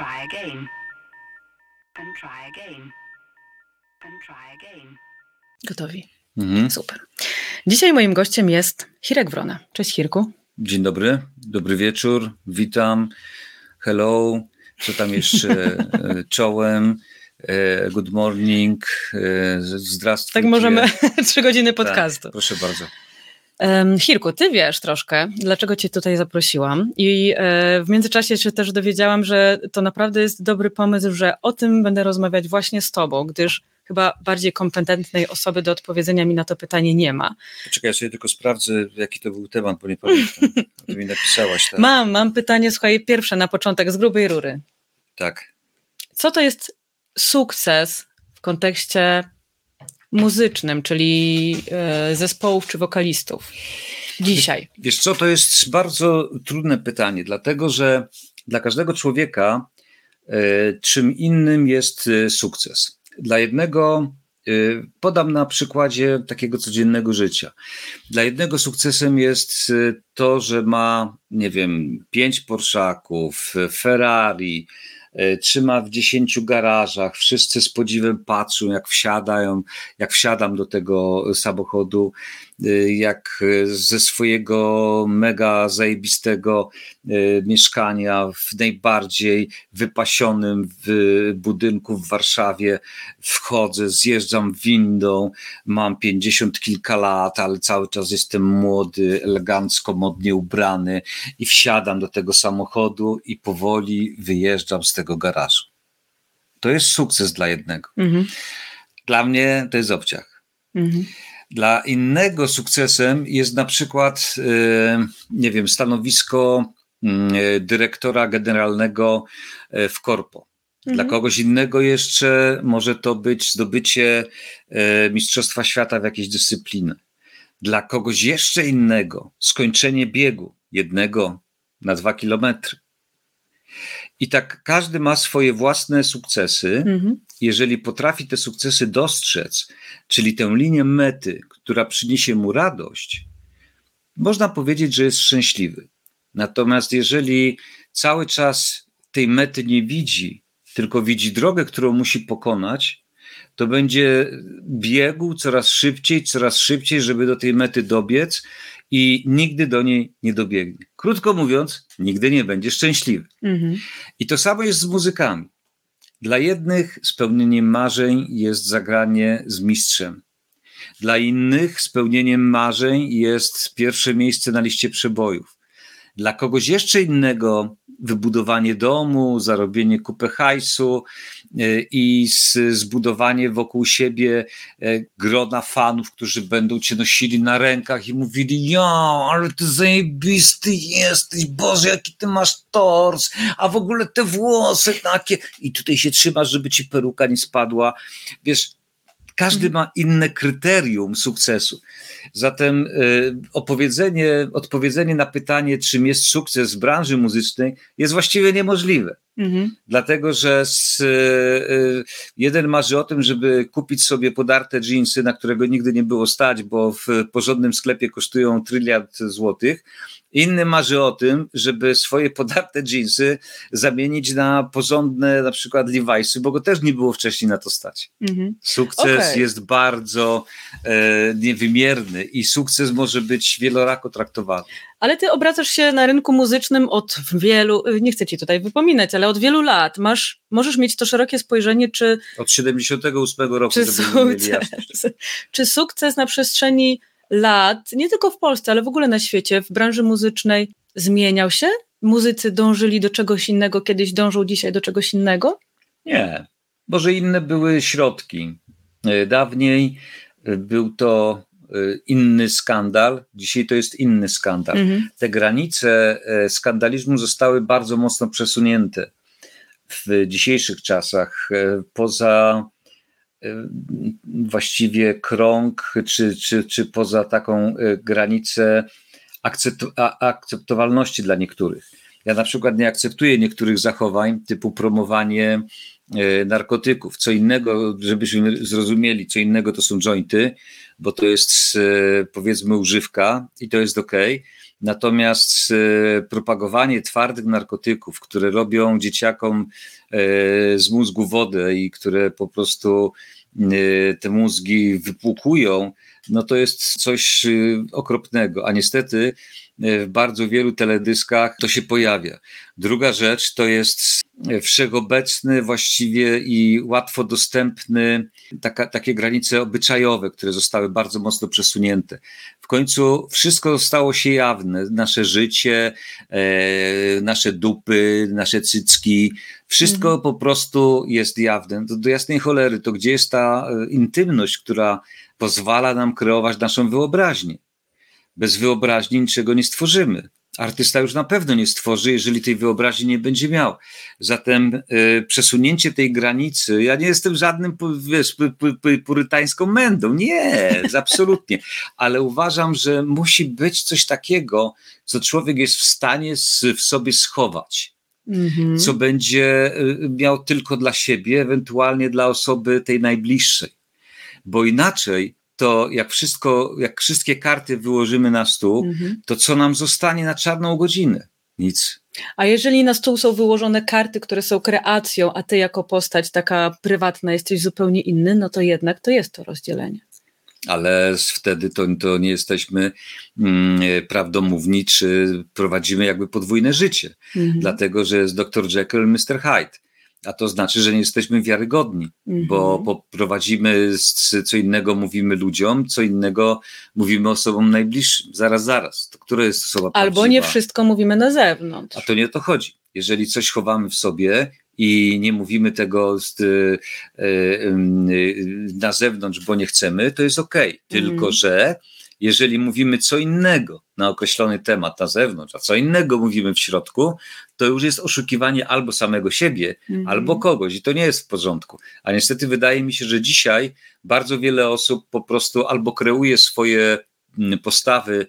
try again. And try again. And try again. Gotowi. Mhm. Super. Dzisiaj moim gościem jest Hirek Wrona. Cześć Hirku. Dzień dobry, dobry wieczór, witam, hello, co tam jeszcze, e, czołem, e, good morning, zdrastwujcie. Tak możemy trzy godziny Tak, podcastu. proszę bardzo. Hirku, ty wiesz troszkę, dlaczego cię tutaj zaprosiłam i e, w międzyczasie się też dowiedziałam, że to naprawdę jest dobry pomysł, że o tym będę rozmawiać właśnie z tobą, gdyż chyba bardziej kompetentnej osoby do odpowiedzenia mi na to pytanie nie ma. Poczekaj, ja sobie tylko sprawdzę, jaki to był temat, bo nie pamiętam. Ty mi napisałaś, tak? Mam, mam pytanie, słuchaj, pierwsze na początek z grubej rury. Tak. Co to jest sukces w kontekście muzycznym, czyli e, zespołów czy wokalistów dzisiaj? Wiesz co, to jest bardzo trudne pytanie, dlatego że dla każdego człowieka e, czym innym jest e, sukces. Dla jednego, podam na przykładzie takiego codziennego życia. Dla jednego sukcesem jest to, że ma, nie wiem, pięć Porszaków, Ferrari, trzyma w dziesięciu garażach, wszyscy z podziwem patrzą, jak wsiadają, jak wsiadam do tego samochodu, jak y, ze swojego mega zajebistego y, mieszkania w najbardziej wypasionym w budynku w Warszawie wchodzę, zjeżdżam windą, mam 50 kilka lat, ale cały czas jestem młody, elegancko, modnie ubrany i wsiadam do tego samochodu i powoli wyjeżdżam z tego garażu. To jest sukces dla jednego. Mhm, Dla mnie to jest obciach. mhm, Dla innego sukcesem jest na przykład, e, nie wiem, stanowisko mm, dyrektora generalnego e, w korpo. Dla Mhm. kogoś innego jeszcze może to być zdobycie e, Mistrzostwa Świata w jakiejś dyscyplinie. Dla kogoś jeszcze innego skończenie biegu jednego na dwa kilometry. I tak każdy ma swoje własne sukcesy mhm, jeżeli potrafi te sukcesy dostrzec, czyli tę linię mety, która przyniesie mu radość, można powiedzieć, że jest szczęśliwy. Natomiast jeżeli cały czas tej mety nie widzi, tylko widzi drogę, którą musi pokonać, to będzie biegł coraz szybciej, coraz szybciej, żeby do tej mety dobiec i nigdy do niej nie dobiegnie. Krótko mówiąc, nigdy nie będzie szczęśliwy. mhm. I to samo jest z muzykami. Dla jednych spełnieniem marzeń jest zagranie z mistrzem. Dla innych spełnieniem marzeń jest pierwsze miejsce na liście przebojów. Dla kogoś jeszcze innego wybudowanie domu, zarobienie kupę hajsu e, i zbudowanie wokół siebie e, grona fanów, którzy będą cię nosili na rękach i mówili: Ja, ale ty zajebisty jesteś, Boże, jaki ty masz tors, a w ogóle te włosy takie. I tutaj się trzymasz, żeby ci peruka nie spadła. Wiesz, każdy ma inne kryterium sukcesu. Zatem y, opowiedzenie, odpowiedzenie na pytanie, czym jest sukces w branży muzycznej, jest właściwie niemożliwe. Mhm. Dlatego, że z, y, jeden marzy o tym, żeby kupić sobie podarte dżinsy, na którego nigdy nie było stać, bo w porządnym sklepie kosztują tryliard złotych. Inny marzy o tym, żeby swoje podarte dżinsy zamienić na porządne na przykład Levi'sy, bo go też nie było wcześniej na to stać. Mhm. Sukces Okej. jest bardzo e, niewymierny i sukces może być wielorako traktowany. Ale ty obracasz się na rynku muzycznym od wielu, y, nie chcę ci tutaj wypominać, ale od wielu lat. Masz, możesz mieć to szerokie spojrzenie, czy, Od 78 roku, czy, sukces, czy sukces na przestrzeni lat, nie tylko w Polsce, ale w ogóle na świecie, w branży muzycznej zmieniał się? Muzycy dążyli do czegoś innego, kiedyś dążą dzisiaj do czegoś innego? Nie, może inne były środki. E, Dawniej e, był to e, inny skandal, dzisiaj to jest inny skandal. Mhm. Te granice skandalizmu zostały bardzo mocno przesunięte w dzisiejszych czasach poza właściwie krąg, czy, czy, czy poza taką e, granicę akceptowalności dla niektórych. Ja na przykład nie akceptuję niektórych zachowań typu promowanie e, narkotyków. Co innego, żebyśmy zrozumieli, co innego to są jointy, bo to jest powiedzmy używka i to jest ok, Natomiast e, propagowanie twardych narkotyków, które robią dzieciakom e, z mózgu wodę i które po prostu e, te mózgi wypłukują, no to jest coś okropnego. A niestety w bardzo wielu teledyskach to się pojawia. Druga rzecz to jest wszechobecny właściwie i łatwo dostępny, taka, takie granice obyczajowe, które zostały bardzo mocno przesunięte. W końcu wszystko stało się jawne. Nasze życie, e, nasze dupy, nasze cycki, wszystko mhm. po prostu jest jawne. Do, do jasnej cholery, to gdzie jest ta e, intymność, która pozwala nam kreować naszą wyobraźnię? Bez wyobraźni niczego nie stworzymy artysta już na pewno nie stworzy, jeżeli tej wyobraźni nie będzie miał. Zatem y, przesunięcie tej granicy, ja nie jestem żadnym wiesz, purytańską mędą, nie, absolutnie, ale uważam, że musi być coś takiego, co człowiek jest w stanie w sobie schować. Mhm. Co będzie y, miał tylko dla siebie, ewentualnie dla osoby tej najbliższej. Bo inaczej to jak wszystko, jak wszystkie karty wyłożymy na stół, mhm. to co nam zostanie na czarną godzinę? Nic. A jeżeli na stół są wyłożone karty, które są kreacją, a ty jako postać taka prywatna jesteś zupełnie inny, no to jednak to jest to rozdzielenie. Ale wtedy to, to nie jesteśmy mm, prawdomówni, czy prowadzimy jakby podwójne życie. Mhm. Dlatego, że jest dr Jekyll, Mr. Hyde a to znaczy, że nie jesteśmy wiarygodni, bo poprowadzimy co innego mówimy ludziom, co innego mówimy osobom najbliższym. Zaraz, zaraz. To która jest osoba Albo prawdziwa? nie wszystko mówimy na zewnątrz. A to nie o to chodzi. Jeżeli coś chowamy w sobie i nie mówimy tego z, y, y, y, na zewnątrz, bo nie chcemy, to jest ok. Tylko, mm. że jeżeli mówimy co innego na określony temat na zewnątrz, a co innego mówimy w środku, to już jest oszukiwanie albo samego siebie, mhm. albo kogoś i to nie jest w porządku. A niestety wydaje mi się, że dzisiaj bardzo wiele osób po prostu albo kreuje swoje mm, postawy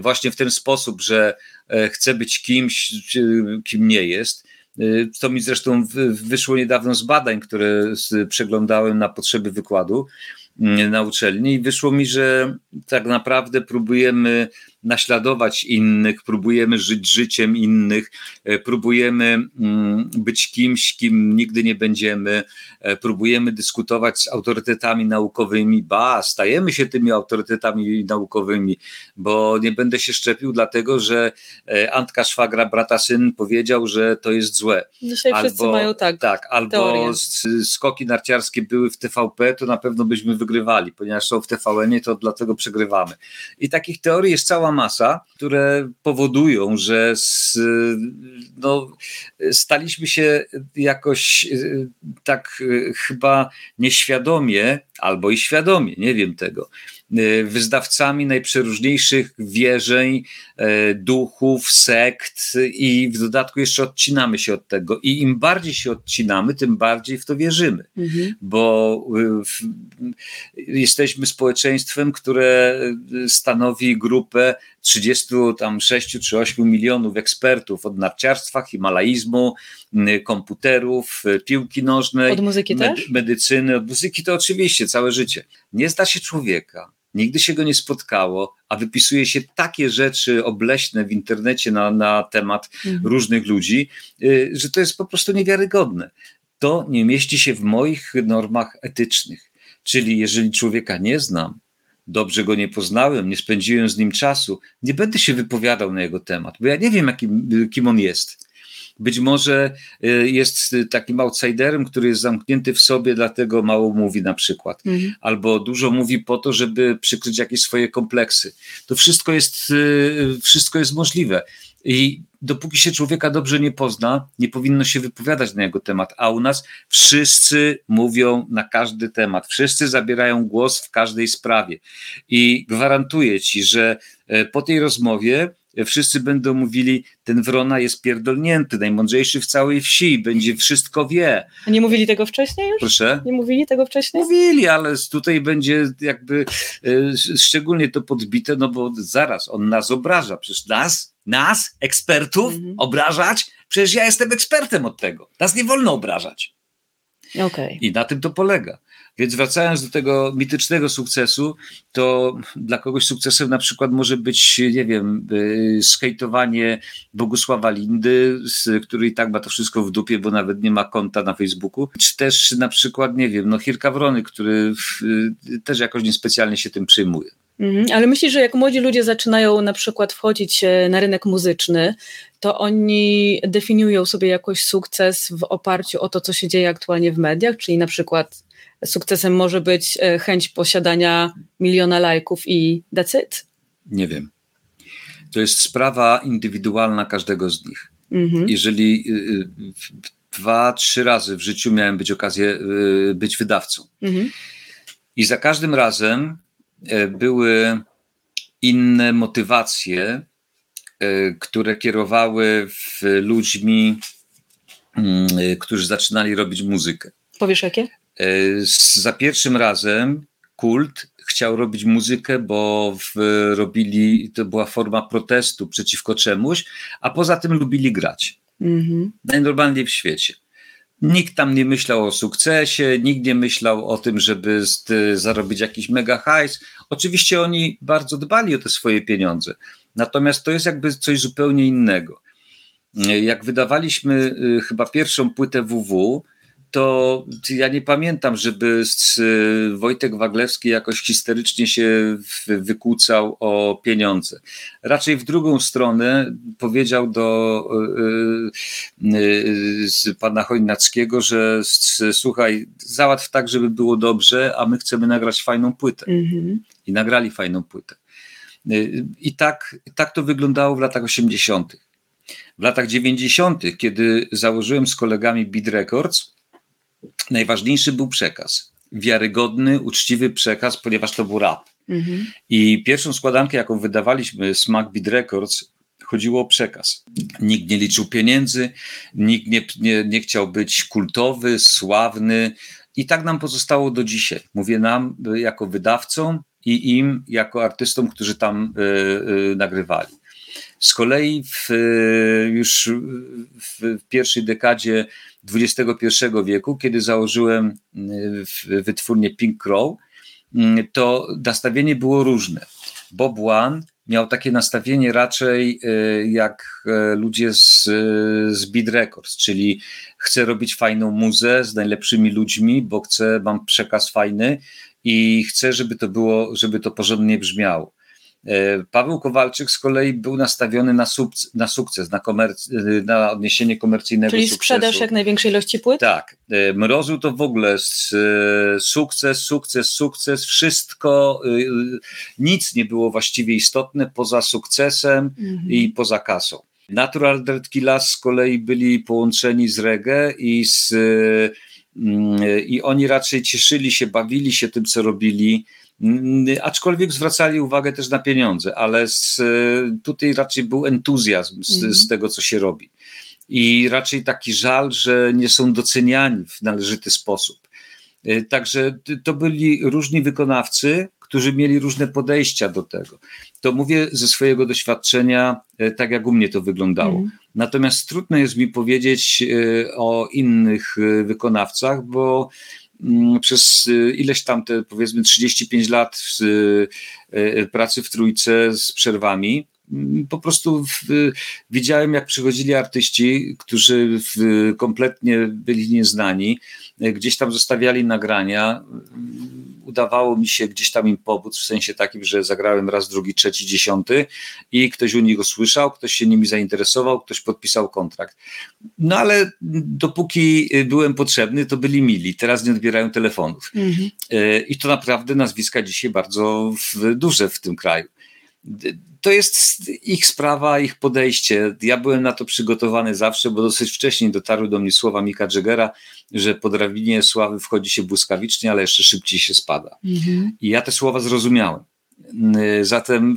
właśnie w ten sposób, że e, chce być kimś, kim nie jest. E, to mi zresztą wyszło niedawno z badań, które przeglądałem na potrzeby wykładu na uczelni i wyszło mi, że tak naprawdę próbujemy naśladować innych, próbujemy żyć życiem innych, e, próbujemy mm, być kimś, kim nigdy nie będziemy, e, próbujemy dyskutować z autorytetami naukowymi, ba, stajemy się tymi autorytetami naukowymi, bo nie będę się szczepił, dlatego że e, Antka Szwagra, brata syn, powiedział, że to jest złe. Dzisiaj albo, wszyscy mają tak. Tak, albo skoki narciarskie były w TVP, to na pewno byśmy wygrywali, ponieważ są w TVN-ie, to dlatego przegrywamy. I takich teorii jest cała masa, które powodują, że z, no, staliśmy się jakoś y, tak y, chyba nieświadomie, albo i świadomie, nie wiem tego, wyznawcami najprzeróżniejszych wierzeń, y, duchów, sekt i w dodatku jeszcze odcinamy się od tego. I im bardziej się odcinamy, tym bardziej w to wierzymy, mhm. bo y, jesteśmy społeczeństwem, które stanowi grupę 36 czy 8 milionów ekspertów od narciarstwa, himalaizmu, komputerów, piłki nożnej, od medycyny, od muzyki to oczywiście całe życie. Nie zda się człowieka, nigdy się go nie spotkało, a wypisuje się takie rzeczy obleśne w internecie na, na temat mhm. różnych ludzi, y, że to jest po prostu niewiarygodne. To nie mieści się w moich normach etycznych. Czyli jeżeli człowieka nie znam, dobrze go nie poznałem, nie spędziłem z nim czasu, nie będę się wypowiadał na jego temat, bo ja nie wiem, jakim, kim on jest. Być może y, jest takim outsiderem, który jest zamknięty w sobie, dlatego mało mówi na przykład, mhm. albo dużo mówi po to, żeby przykryć jakieś swoje kompleksy. To wszystko jest, y, wszystko jest możliwe. I dopóki się człowieka dobrze nie pozna, nie powinno się wypowiadać na jego temat. A u nas wszyscy mówią na każdy temat, wszyscy zabierają głos w każdej sprawie. I gwarantuję ci, że e, po tej rozmowie wszyscy będą mówili, ten Wrona jest pierdolnięty, najmądrzejszy w całej wsi, będzie wszystko wie. A nie mówili tego wcześniej już? Proszę? Nie mówili tego wcześniej? Mówili, ale tutaj będzie jakby e, szczególnie to podbite, no bo zaraz, on nas obraża, przecież nas, nas, ekspertów, mhm. obrażać? Przecież ja jestem ekspertem od tego. Nas nie wolno obrażać. Okay. I na tym to polega. Więc wracając do tego mitycznego sukcesu, to dla kogoś sukcesem na przykład może być, nie wiem, y, skejtowanie Bogusława Lindy, który i tak ma to wszystko w dupie, bo nawet nie ma konta na Facebooku, czy też na przykład, nie wiem, no Hirka Wrony, który y, też jakoś niespecjalnie się tym przyjmuje. Mhm, ale myślisz, że jak młodzi ludzie zaczynają na przykład wchodzić e, na rynek muzyczny, to oni definiują sobie jakoś sukces w oparciu o to, co się dzieje aktualnie w mediach, czyli na przykład sukcesem może być e, chęć posiadania miliona lajków i it? Nie wiem. To jest sprawa indywidualna każdego z nich. Mhm. Jeżeli y, y, dwa, trzy razy w życiu miałem być okazję y, być wydawcą. Mhm. I za każdym razem były inne motywacje, e, które kierowały ludźmi, mm, którzy zaczynali robić muzykę. Powiesz jakie? E, za pierwszym razem kult chciał robić muzykę, bo w, robili, to była forma protestu przeciwko czemuś, a poza tym lubili grać. Mhm. Najnormalniej w świecie. Nikt tam nie myślał o sukcesie, nikt nie myślał o tym, żeby zarobić jakiś mega hajs. Oczywiście oni bardzo dbali o te swoje pieniądze, natomiast to jest jakby coś zupełnie innego. Jak wydawaliśmy y, chyba pierwszą płytę WW, to ja nie pamiętam, żeby Wojtek Waglewski jakoś histerycznie się wykłócał o pieniądze. Raczej w drugą stronę powiedział do y, y, pana Chojnackiego, że słuchaj, załatw tak, żeby było dobrze, a my chcemy nagrać fajną płytę. Mhm. I nagrali fajną płytę. Y, I tak, tak to wyglądało w latach 80. W latach 90., kiedy założyłem z kolegami Beat Records, najważniejszy był przekaz. Wiarygodny, uczciwy przekaz, ponieważ to był rap. Mhm. I pierwszą składankę, jaką wydawaliśmy, Smack Beat Records, chodziło o przekaz. Nikt nie liczył pieniędzy, nikt nie, nie, nie chciał być kultowy, sławny. I tak nam pozostało do dzisiaj. Mówię nam jako wydawcom i im jako artystom, którzy tam y, y, nagrywali. Z kolei w, już w pierwszej dekadzie XXI wieku, kiedy założyłem y, wytwórnię Pink Crow, y, to nastawienie było różne. Bob One miał takie nastawienie raczej y, jak ludzie z, z Beat Records, czyli chcę robić fajną muzę z najlepszymi ludźmi, bo chcę, mam przekaz fajny i chcę, żeby to było, żeby to porządnie brzmiało. E, Paweł Kowalczyk z kolei był nastawiony na, sukces, na, sukces, na, komerc- na odniesienie komercyjnego Czyli sukcesu. sprzedaż jak największej ilości płyt? Tak. E, Mrozu to w ogóle sukces, sukces, sukces, wszystko, nic nie było właściwie istotne poza sukcesem mhm. i poza kasą. Natural Dirt Killers z kolei byli połączeni z reggae i z mm, i oni raczej cieszyli się, bawili się tym, co robili aczkolwiek zwracali uwagę też na pieniądze, ale z, tutaj raczej był entuzjazm z, mm. z tego, co się robi. I raczej taki żal, że nie są doceniani w należyty sposób. E, także to byli różni wykonawcy, którzy mieli różne podejścia do tego. To mówię ze swojego doświadczenia, e, tak jak u mnie to wyglądało. Mm. Natomiast trudno jest mi powiedzieć e, o innych wykonawcach, bo przez y, ileś tam te powiedzmy 35 lat y, y, pracy w trójce z przerwami, mm, po prostu w, widziałem, jak przychodzili artyści, którzy kompletnie byli nieznani, gdzieś tam zostawiali nagrania udawało mi się gdzieś tam im pomóc, w sensie takim, że zagrałem raz, drugi, trzeci, dziesiąty i ktoś u nich go słyszał, ktoś się nimi zainteresował, ktoś podpisał kontrakt. No ale dopóki byłem potrzebny, to byli mili, teraz nie odbierają telefonów. Mhm. E, I to naprawdę nazwiska dzisiaj bardzo duże w tym kraju to jest ich sprawa, ich podejście. Ja byłem na to przygotowany zawsze, bo dosyć wcześnie dotarły do mnie słowa Mika Jaggera, że po drabinie sławy wchodzi się błyskawicznie, ale jeszcze szybciej się spada. Mhm. I ja te słowa zrozumiałem. Zatem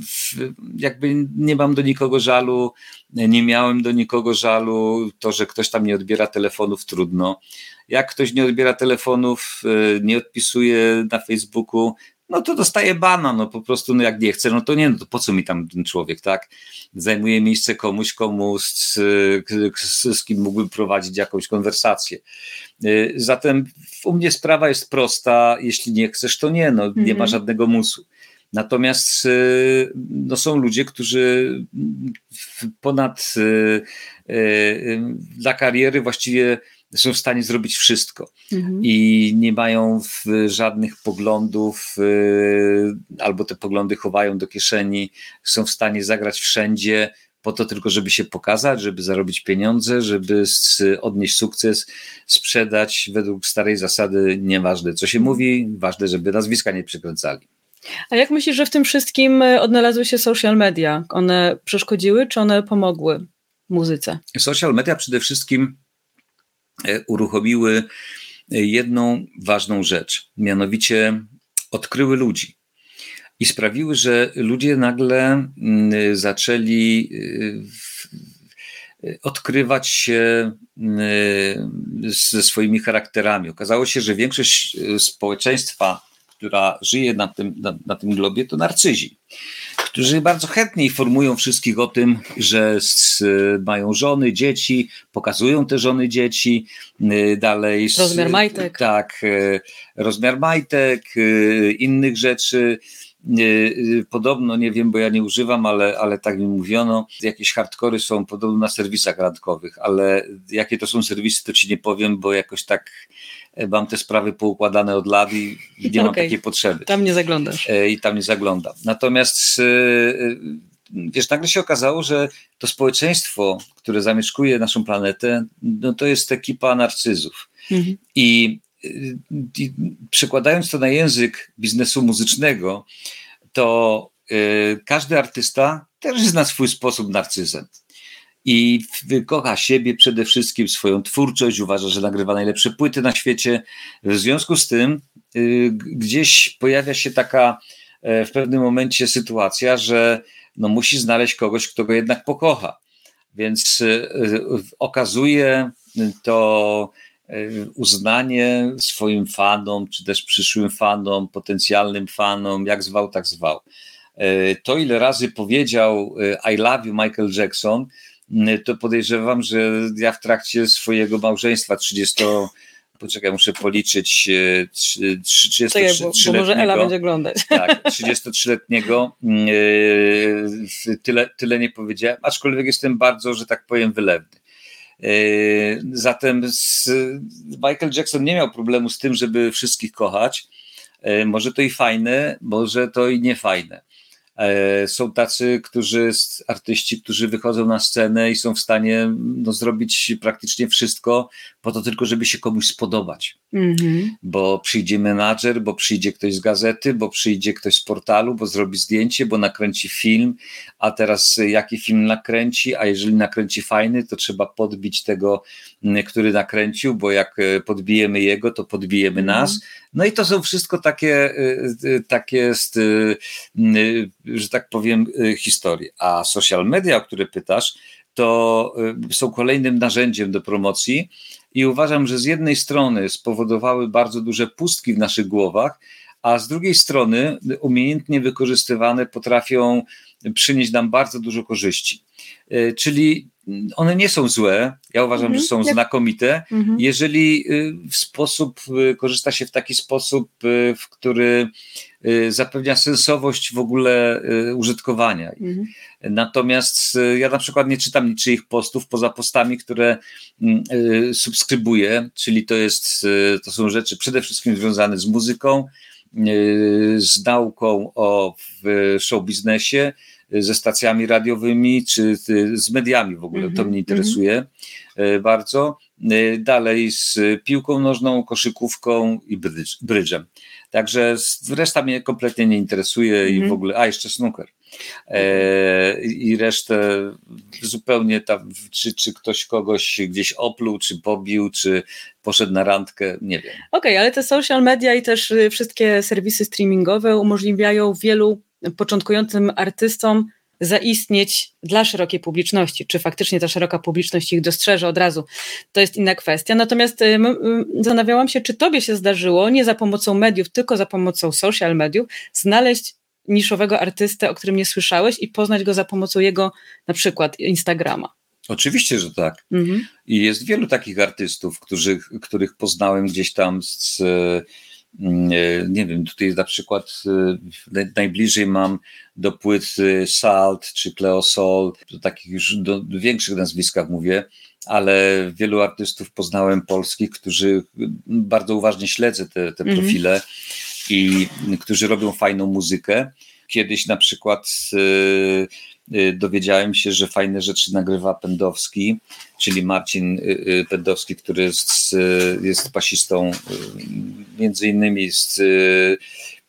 jakby nie mam do nikogo żalu, nie miałem do nikogo żalu. To, że ktoś tam nie odbiera telefonów, trudno. Jak ktoś nie odbiera telefonów, nie odpisuje na Facebooku, no to dostaje bana, no po prostu, no jak nie chce, no to nie, no to po co mi tam ten człowiek, tak? Zajmuje miejsce komuś, komu z, z, z kim mógłbym prowadzić jakąś konwersację. Y, zatem u mnie sprawa jest prosta, jeśli nie chcesz, to nie, no nie ma mhm. żadnego musu. Natomiast y, no, są ludzie, którzy ponad dla kariery właściwie są w stanie zrobić wszystko mhm. i nie mają żadnych poglądów, y, albo te poglądy chowają do kieszeni, są w stanie zagrać wszędzie, po to tylko, żeby się pokazać, żeby zarobić pieniądze, żeby odnieść sukces, sprzedać według starej zasady nieważne, co się mówi, ważne, żeby nazwiska nie przykręcali. A jak myślisz, że w tym wszystkim y, odnalazły się social media? One przeszkodziły, czy one pomogły muzyce? Social media przede wszystkim uruchomiły e, jedną ważną rzecz, mianowicie odkryły ludzi i sprawiły, że ludzie nagle mm, zaczęli e, odkrywać się ze swoimi charakterami. Okazało się, że większość społeczeństwa, która żyje na tym, na, na tym globie, to narcyzi którzy bardzo chętnie informują wszystkich o tym, że mają żony, dzieci, pokazują te żony, dzieci, y, dalej. Rozmiar majtek. Tak, y, rozmiar majtek, y, innych rzeczy. Podobno, nie wiem, bo ja nie używam, ale, ale tak mi mówiono, jakieś hardkory są podobno na serwisach randkowych, ale jakie to są serwisy, to ci nie powiem, bo jakoś tak mam te sprawy poukładane od lat i nie mam okay. takiej potrzeby. Tam nie zaglądasz. E, I tam nie zaglądam. Natomiast e, e, wiesz, nagle się okazało, że to społeczeństwo, które zamieszkuje naszą planetę, no to jest ekipa narcyzów. Mhm. I, I przekładając to na język biznesu muzycznego, to każdy artysta też jest na swój sposób narcyzem i kocha siebie przede wszystkim, swoją twórczość, uważa, że nagrywa najlepsze płyty na świecie. W związku z tym y, gdzieś pojawia się taka e, w pewnym momencie sytuacja, że no musi znaleźć kogoś, kto go jednak pokocha. Więc y, okazuje to y, uznanie swoim fanom, czy też przyszłym fanom, potencjalnym fanom, jak zwał, tak zwał. E, to, ile razy powiedział I love you Michael Jackson, to podejrzewam, że ja w trakcie swojego małżeństwa 30 poczekaj, muszę policzyć 33-letniego. Bo, bo może Ela będzie oglądać. Tak, 33-letniego e, tyle, tyle nie powiedziałem, aczkolwiek jestem bardzo, że tak powiem, wylewny. E, zatem Michael Jackson nie miał problemu z tym, żeby wszystkich kochać. E, może to i fajne, może to i niefajne. E, są tacy, którzy, artyści, którzy wychodzą na scenę i są w stanie no, zrobić praktycznie wszystko po to tylko, żeby się komuś spodobać. Mm-hmm. Bo przyjdzie menadżer, bo przyjdzie ktoś z gazety, bo przyjdzie ktoś z portalu, bo zrobi zdjęcie, bo nakręci film, a teraz jaki film nakręci, a jeżeli nakręci fajny, to trzeba podbić tego, który nakręcił, bo jak e, podbijemy jego, to podbijemy mm-hmm. nas. No i to są wszystko takie, e, takie że tak powiem, historie. A social media, o które pytasz, to są kolejnym narzędziem do promocji i uważam, że z jednej strony spowodowały bardzo duże pustki w naszych głowach, a z drugiej strony umiejętnie wykorzystywane potrafią przynieść nam bardzo dużo korzyści. E, czyli one nie są złe, ja uważam, mhm, że są jak... znakomite, mhm. jeżeli y, w sposób, y, korzysta się w taki sposób, y, w który zapewnia sensowość w ogóle użytkowania. Mhm. Natomiast ja na przykład nie czytam niczyich postów poza postami, które mm, subskrybuję, czyli to jest, to są rzeczy przede wszystkim związane z muzyką, z nauką o show biznesie, ze stacjami radiowymi, czy z mediami w ogóle. To mhm, mnie interesuje mhm. bardzo. E, dalej z piłką nożną, koszykówką i brydżem. Także reszta mnie kompletnie nie interesuje i w mhm. ogóle, a jeszcze snooker. E, I resztę zupełnie tam, czy, czy ktoś kogoś gdzieś opluł, czy pobił, czy poszedł na randkę, nie wiem. Okej, okay, ale te social media i też y, wszystkie serwisy streamingowe umożliwiają wielu początkującym artystom zaistnieć dla szerokiej publiczności. Czy faktycznie ta szeroka publiczność ich dostrzeże od razu, to jest inna kwestia. Natomiast y, zastanawiałam się, czy tobie się zdarzyło, nie za pomocą mediów, tylko za pomocą social mediów, znaleźć niszowego artystę, o którym nie słyszałeś i poznać go za pomocą jego na przykład Instagrama. Oczywiście, że tak. Mhm. I jest wielu takich artystów, których poznałem gdzieś tam z, nie wiem, tutaj na przykład e, najbliżej mam do płyt Salt czy Cleosol, do takich już do, większych nazwiskach mówię, ale wielu artystów poznałem polskich, którzy bardzo uważnie śledzę te, te mhm. profile i którzy robią fajną muzykę. Kiedyś na przykład y, y, dowiedziałem się, że fajne rzeczy nagrywa Pendowski, czyli Marcin y, Pendowski, który jest, jest basistą, między innymi jest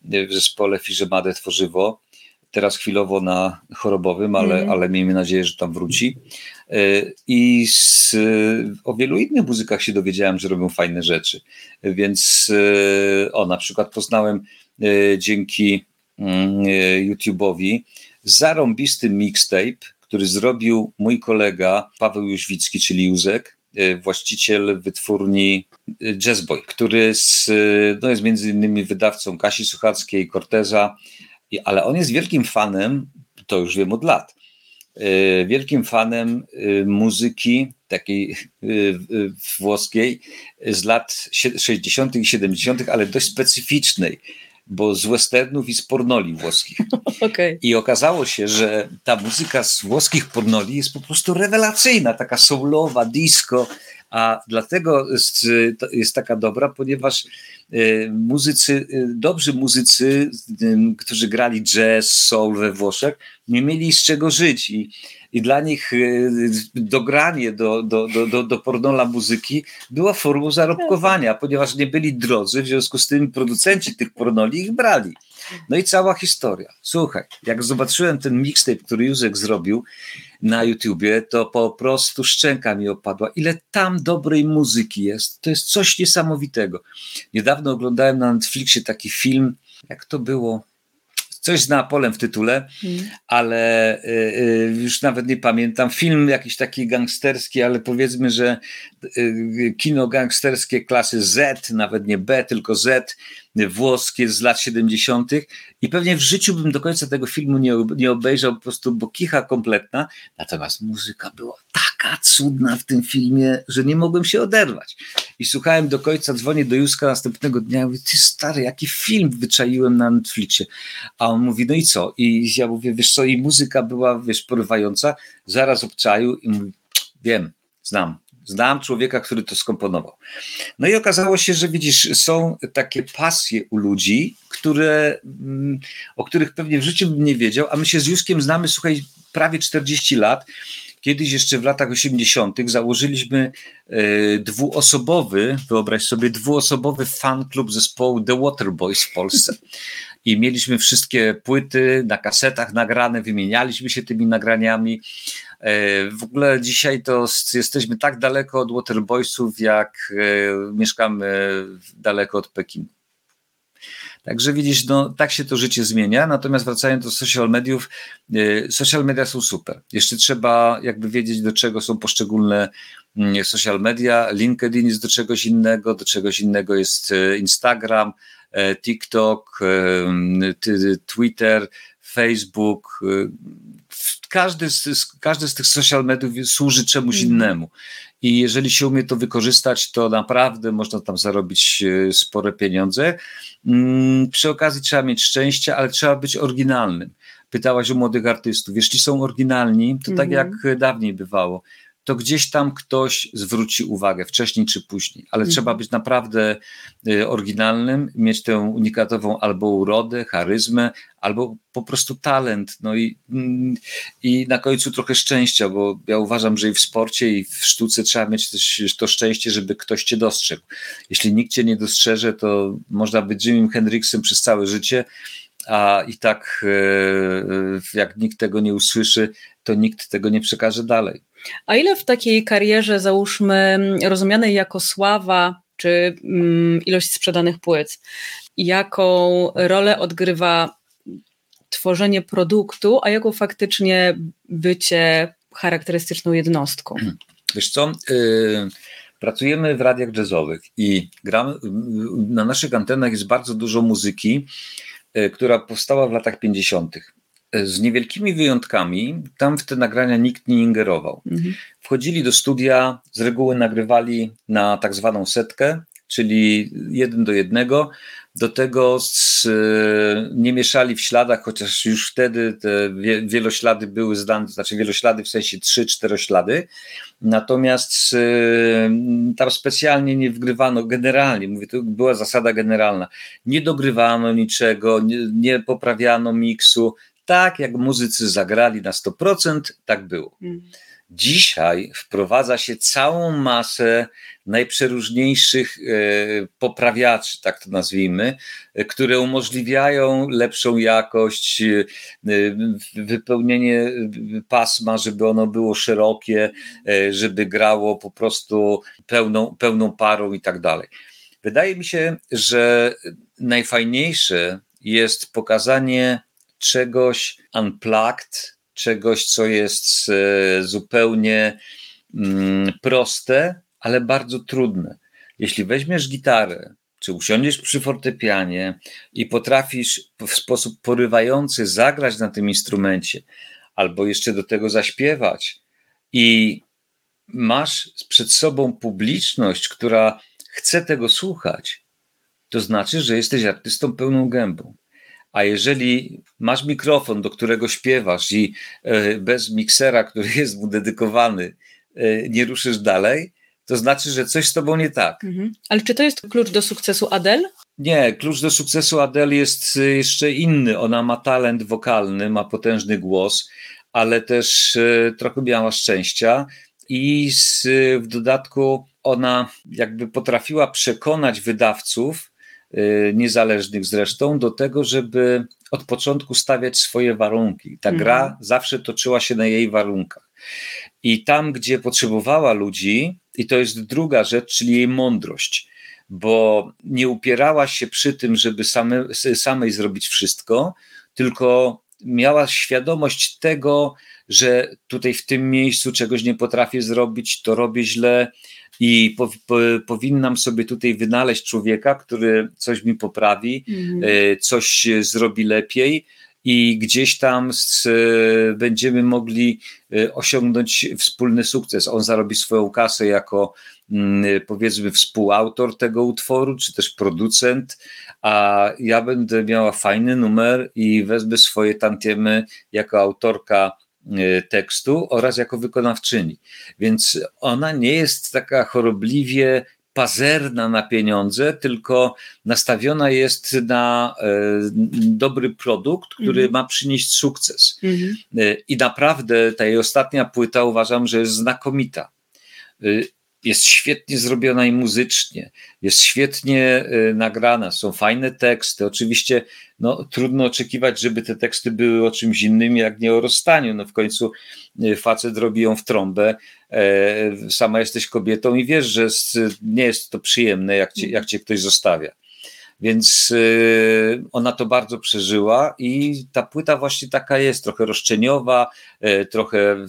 w zespole Firzemadę Tworzywo. Teraz chwilowo na chorobowym, ale, mm. ale miejmy nadzieję, że tam wróci. I z, o wielu innych muzykach się dowiedziałem, że robią fajne rzeczy. Więc o, na przykład poznałem dzięki Mm, YouTube'owi zarąbisty mixtape, który zrobił mój kolega Paweł Jóźwicki, czyli Józek, e, właściciel wytwórni e, Jazzboy, który z, no jest między innymi wydawcą Kasi Suchackiej, Corteza, ale on jest wielkim fanem, to już wiem od lat, wielkim fanem muzyki takiej włoskiej z lat 60. i 70., ale dość specyficznej bo z westernów i z pornoli włoskich. Okay. I okazało się, że ta muzyka z włoskich pornoli jest po prostu rewelacyjna, taka soulowa, disco, a dlatego jest, jest taka dobra, ponieważ e, muzycy, e, dobrzy muzycy, którzy grali jazz, soul we Włoszech, nie mieli z czego żyć i i dla nich y, dogranie do, do, do, do, do pornola muzyki była formą zarobkowania, ponieważ nie byli drodzy, w związku z tym producenci tych pornoli ich brali. No i cała historia. Słuchaj, jak zobaczyłem ten mixtape, który Józek zrobił na YouTubie, to po prostu szczęka mi opadła. Ile tam dobrej muzyki jest. To jest coś niesamowitego. Niedawno oglądałem na Netflixie taki film, jak to było? Coś z Neapolem w tytule, hmm. ale y, y, już nawet nie pamiętam. Film jakiś taki gangsterski, ale powiedzmy, że y, kino gangsterskie klasy Z, nawet nie B, tylko Z, włoskie z lat 70. i pewnie w życiu bym do końca tego filmu nie, nie obejrzał, po prostu bo kicha kompletna. Natomiast muzyka była taka cudna w tym filmie, że nie mogłem się oderwać. I słuchałem do końca, dzwonię do Józka następnego dnia, mówię, ty stary, jaki film wyczaiłem na Netflixie. A on mówi, no i co? I ja mówię, wiesz co, i muzyka była, wiesz, porywająca, zaraz obczaił i mówi, wiem, znam, Znam człowieka, który to skomponował. No i okazało się, że widzisz, są takie pasje u ludzi, które, mm, o których pewnie w życiu bym nie wiedział, a my się z Juskiem znamy, słuchaj, prawie 40 lat. Kiedyś jeszcze w latach 80. założyliśmy e, dwuosobowy, wyobraź sobie, dwuosobowy fan klub zespołu The Waterboys w Polsce. I mieliśmy wszystkie płyty na kasetach nagrane, wymienialiśmy się tymi nagraniami. E, w ogóle dzisiaj to jesteśmy tak daleko od Waterboysów, jak e, mieszkamy daleko od Pekinu. Także widzisz, no, tak się to życie zmienia. Natomiast wracając do social mediów, e, social media są super. Jeszcze trzeba jakby wiedzieć, do czego są poszczególne mm, social media. LinkedIn jest do czegoś innego, do czegoś innego jest Instagram, TikTok, Twitter, Facebook każdy z, każdy z tych social mediów służy czemuś mm. innemu. I jeżeli się umie to wykorzystać, to naprawdę można tam zarobić e, spore pieniądze. Mm, przy okazji trzeba mieć szczęście, ale trzeba być oryginalnym. Pytałaś o młodych artystów. Jeśli są oryginalni, to tak mhm. jak dawniej bywało, to gdzieś tam ktoś zwróci uwagę, wcześniej czy później, ale mhm. trzeba być naprawdę y, oryginalnym, mieć tę unikatową albo urodę, charyzmę, albo po prostu talent. No i, mm, i na końcu trochę szczęścia, bo ja uważam, że i w sporcie, i w sztuce trzeba mieć też to szczęście, żeby ktoś cię dostrzegł. Jeśli nikt cię nie dostrzeże, to można być Jimmy Hendrixem przez całe życie, a i tak e, e, jak nikt tego nie usłyszy, to nikt tego nie przekaże dalej. A ile w takiej karierze, załóżmy, rozumianej jako sława, czy mm, ilość sprzedanych płyt, jaką rolę odgrywa tworzenie produktu, a jako faktycznie bycie charakterystyczną jednostką? Wiesz co, yy, pracujemy w radiach jazzowych i gramy, na naszych antenach jest bardzo dużo muzyki, yy, która powstała w latach 50. Z niewielkimi wyjątkami, tam w te nagrania nikt nie ingerował. Mhm. Wchodzili do studia, z reguły nagrywali na tak zwaną setkę, czyli jeden do jednego. Do tego z, nie mieszali w śladach, chociaż już wtedy te wieloślady były zdane, znaczy wieloślady w sensie trzy, czteroślady. Natomiast tam specjalnie nie wgrywano, generalnie, mówię, to była zasada generalna, nie dogrywano niczego, nie, nie poprawiano miksu, tak jak muzycy zagrali na 100%, tak było. Mm. Dzisiaj wprowadza się całą masę najprzeróżniejszych e, poprawiaczy, tak to nazwijmy, e, które umożliwiają lepszą jakość, e, wypełnienie pasma, żeby ono było szerokie, żeby grało po prostu pełną, pełną parą i tak dalej. Wydaje mi się, że najfajniejsze jest pokazanie czegoś unplugged, czegoś, co jest e, zupełnie mm, proste, ale bardzo trudne. Jeśli weźmiesz gitarę, czy usiądziesz przy fortepianie i potrafisz w sposób porywający zagrać na tym instrumencie, albo jeszcze do tego zaśpiewać, i masz przed sobą publiczność, która chce tego słuchać, to znaczy, że jesteś artystą pełną gębą. A jeżeli masz mikrofon, do którego śpiewasz i e, bez miksera, który jest mu dedykowany, e, nie ruszysz dalej, to znaczy, że coś z tobą nie tak. Mhm. Ale czy to jest klucz do sukcesu Adele? Nie, klucz do sukcesu Adele jest e, jeszcze inny. Ona ma talent wokalny, ma potężny głos, ale też trochę miała szczęścia i z, w dodatku ona jakby potrafiła przekonać wydawców, niezależnych zresztą, do tego, żeby od początku stawiać swoje warunki. Ta gra mhm. zawsze toczyła się na jej warunkach. I tam, gdzie potrzebowała ludzi, i to jest druga rzecz, czyli jej mądrość, bo nie upierała się przy tym, żeby same, samej zrobić wszystko, tylko miała świadomość tego, że tutaj w tym miejscu czegoś nie potrafię zrobić, to robię źle, i po, po, powinnam sobie tutaj wynaleźć człowieka, który coś mi poprawi, mhm. coś zrobi lepiej i gdzieś tam z, będziemy mogli e, osiągnąć wspólny sukces. On zarobi swoją kasę jako mm, powiedzmy współautor tego utworu, czy też producent, a ja będę miała fajny numer i wezmę swoje tantiemy jako autorka E, tekstu oraz jako wykonawczyni. Więc ona nie jest taka chorobliwie pazerna na pieniądze, tylko nastawiona jest na e, dobry produkt, który mhm. ma przynieść sukces. Mhm. E, I naprawdę ta jej ostatnia płyta uważam, że jest znakomita jest świetnie zrobiona i muzycznie, jest świetnie y, nagrana, są fajne teksty. Oczywiście no, trudno oczekiwać, żeby te teksty były o czymś innym, jak nie o rozstaniu. No, w końcu y, facet robi ją w trąbę. E, sama jesteś kobietą i wiesz, że nie jest to przyjemne, jak cię, jak cię ktoś zostawia. Więc y, ona to bardzo przeżyła i ta płyta właśnie taka jest, trochę roszczeniowa, y, trochę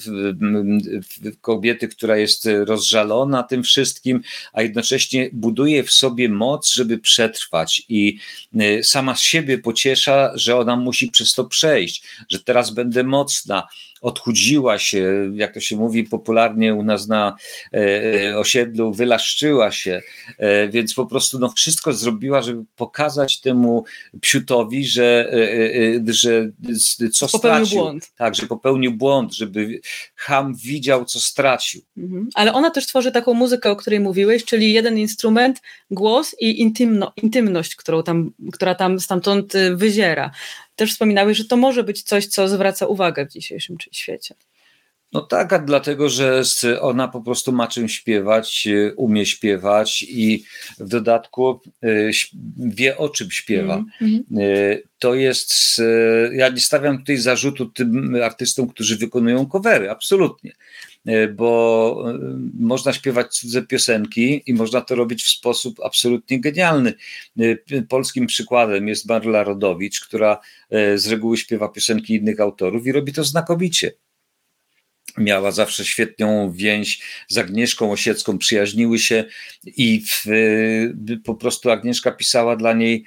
kobiety, która jest rozżalona tym wszystkim, a jednocześnie buduje w sobie moc, żeby przetrwać. I y, sama siebie pociesza, że ona musi przez to przejść, że teraz będę mocna, odchudziła się, jak to się mówi popularnie u nas na e, osiedlu, wylaszczyła się, e, więc po prostu no, wszystko zrobiła, żeby pokazać temu psiutowi, że, e, że co popełnił stracił. Błąd. Tak, że popełnił błąd, żeby Ham widział, co stracił. Mhm. Ale ona też tworzy taką muzykę, o której mówiłeś, czyli jeden instrument, głos i intymno, intymność, którą tam, która tam stamtąd wyziera też wspominałeś, że to może być coś, co zwraca uwagę w dzisiejszym świecie. No tak, a dlatego, że ona po prostu ma czym śpiewać, y, umie śpiewać i w dodatku y, wie o czym śpiewa. Mm -hmm. To jest, ja nie stawiam tutaj zarzutu tym artystom, którzy wykonują covery, absolutnie. E, bo e, można śpiewać cudze piosenki i można to robić w sposób absolutnie genialny. Polskim przykładem jest Marla Rodowicz, która z reguły śpiewa piosenki innych autorów i robi to znakomicie miała zawsze świetną więź z Agnieszką Osiecką, przyjaźniły się i w, po prostu Agnieszka pisała dla niej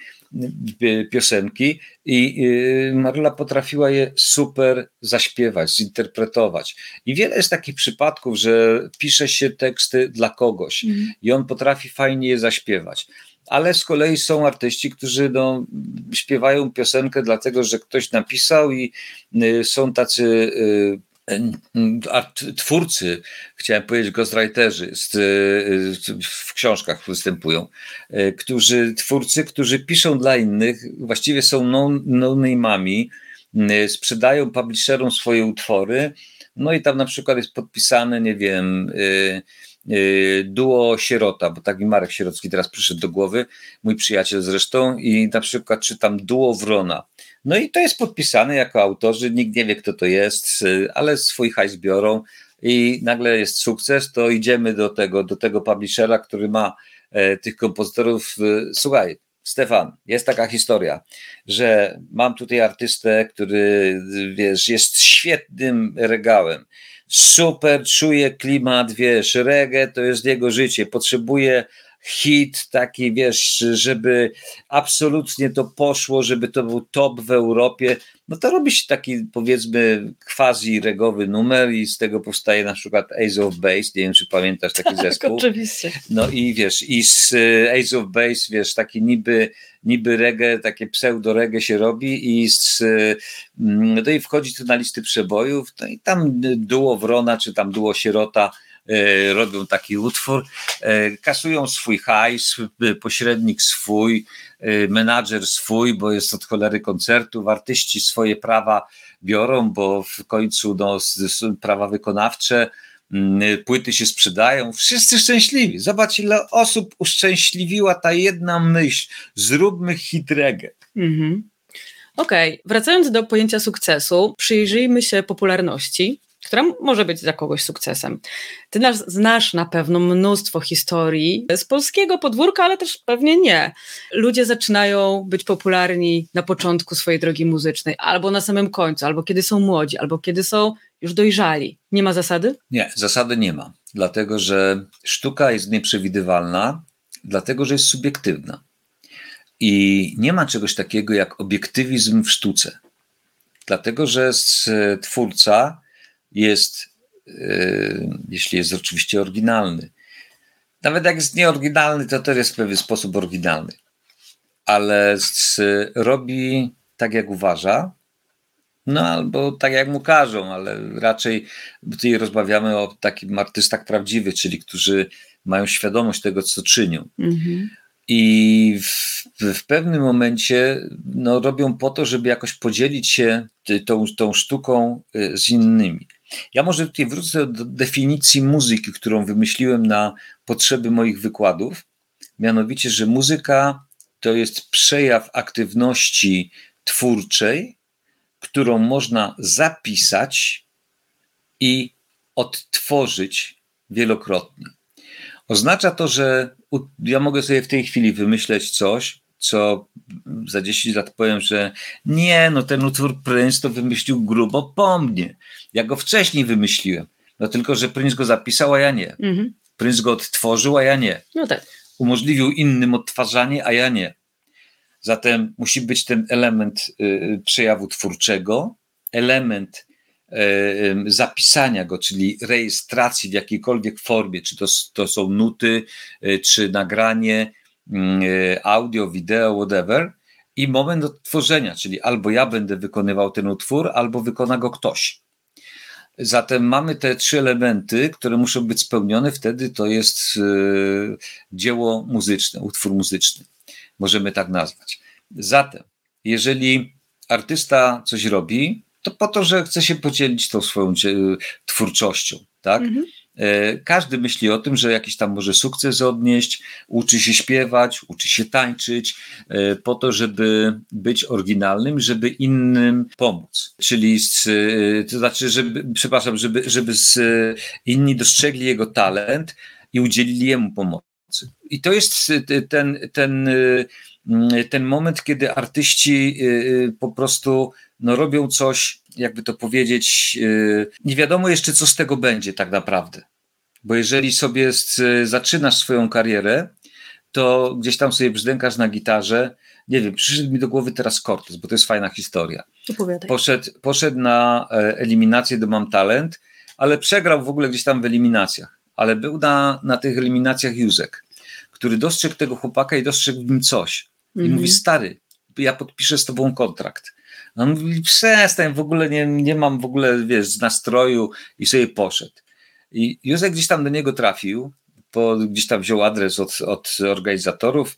y, piosenki i y, Maryla potrafiła je super zaśpiewać, zinterpretować. I wiele jest takich przypadków, że pisze się teksty dla kogoś mm. i on potrafi fajnie je zaśpiewać ale z kolei są artyści, którzy no, śpiewają piosenkę dlatego, że ktoś napisał i y, są tacy twórcy, chciałem powiedzieć ghostwriterzy w książkach występują, e, którzy, twórcy, którzy piszą dla innych, właściwie są no-name'ami, no sprzedają publisherom swoje utwory, no i tam na przykład jest podpisane, nie wiem, e, e, duo Sierota, bo tak mi Marek Sierocki teraz przyszedł do głowy, mój przyjaciel zresztą, i na przykład czytam duo Wrona. No i to jest podpisane jako autorzy, nikt nie wie kto to jest, ale swój hajs biorą i nagle jest sukces, to idziemy do tego, do tego publishera, który ma e, tych kompozytorów. E, słuchaj, Stefan, jest taka historia, że mam tutaj artystę, który wiesz, jest świetnym regałem. Super czuje klimat, wiesz, reggae to jest jego życie. Potrzebuje hit taki, wiesz, żeby absolutnie to poszło, żeby to był top w Europie, no to robi się taki powiedzmy quasi-regowy numer i z tego powstaje na przykład Ace of Base, nie wiem czy pamiętasz taki tak, zespół. oczywiście. No i wiesz, i z e, Ace of Base, wiesz, taki niby, niby reggae, takie pseudo-reggae się robi i z, mm, no i wchodzi to na listy przebojów, no i tam duo Wrona, czy tam duo Sierota E, robią taki utwór, e, kasują swój hajs, e, pośrednik swój, menadżer swój, bo jest od cholery koncertów, artyści swoje prawa biorą, bo w końcu no, prawa wykonawcze, mm, płyty się sprzedają, wszyscy szczęśliwi. Zobacz, ile osób uszczęśliwiła ta jedna myśl, zróbmy hit reggae. Mhm. Okej, okay. wracając do pojęcia sukcesu, przyjrzyjmy się popularności która może być dla kogoś sukcesem. Ty nas znasz na pewno mnóstwo historii z polskiego podwórka, ale też pewnie nie. Ludzie zaczynają być popularni na początku swojej drogi muzycznej, albo na samym końcu, albo kiedy są młodzi, albo kiedy są już dojrzali. Nie ma zasady? Nie, zasady nie ma, dlatego że sztuka jest nieprzewidywalna, dlatego że jest subiektywna. I nie ma czegoś takiego jak obiektywizm w sztuce. Dlatego, że twórca jest, e, jeśli jest oczywiście oryginalny. Nawet jak jest nieoryginalny, to też jest w pewien sposób oryginalny. Ale robi tak, jak uważa, no albo tak, jak mu każą, ale raczej tutaj rozmawiamy o takim artystach prawdziwych, czyli którzy mają świadomość tego, co czynią. Mhm. I w, w, pewnym momencie no, robią po to, żeby jakoś podzielić się tą, tą sztuką y, z innymi. Ja może tutaj wrócę do definicji muzyki, którą wymyśliłem na potrzeby moich wykładów. Mianowicie, że muzyka to jest przejaw aktywności twórczej, którą można zapisać i odtworzyć wielokrotnie. Oznacza to, że ja mogę sobie w tej chwili wymyśleć coś, co za 10 lat powiem, że nie, no ten utwór Prince to wymyślił grubo po mnie. Ja go wcześniej wymyśliłem. No tylko, że Prince go zapisał, a ja nie. Mhm. Prince go odtworzył, a ja nie. No tak. Umożliwił innym odtwarzanie, a ja nie. Zatem musi być ten element y, przejawu twórczego, element y, y, zapisania go, czyli rejestracji w jakiejkolwiek formie, czy to, to są nuty, y, czy nagranie, audio, wideo, whatever, i moment odtworzenia, czyli albo ja będę wykonywał ten utwór, albo wykona go ktoś. Zatem mamy te trzy elementy, które muszą być spełnione, wtedy to jest e, dzieło muzyczne, utwór muzyczny. Możemy tak nazwać. Zatem, jeżeli artysta coś robi, to po to, że chce się podzielić tą swoją twórczością, tak? Mhm. E, każdy myśli o tym, że jakiś tam może sukces odnieść, uczy się śpiewać, uczy się tańczyć, e, po to, żeby być oryginalnym, żeby innym pomóc. Czyli, z, e, to znaczy, żeby, przepraszam, żeby, żeby z, inni dostrzegli jego talent i udzielili jemu pomocy. I to jest ten, ten, ten moment, kiedy artyści po prostu no, robią coś, jakby to powiedzieć, y, nie wiadomo jeszcze, co z tego będzie tak naprawdę. Bo jeżeli sobie zaczynasz swoją karierę, to gdzieś tam sobie brzdękasz na gitarze. Nie wiem, przyszedł mi do głowy teraz Cortez, bo to jest fajna historia. Poszedł, poszedł na e, eliminację do Mam Talent, ale przegrał w ogóle gdzieś tam w eliminacjach. Ale był na, na tych eliminacjach Józek, który dostrzegł tego chłopaka i dostrzegł w nim coś. I mm -hmm. mówi, stary, ja podpiszę z tobą kontrakt. On mówi, przestań, w ogóle nie, nie mam w ogóle, wiesz, nastroju i sobie poszedł. I Józek gdzieś tam do niego trafił, bo gdzieś tam wziął adres od, od organizatorów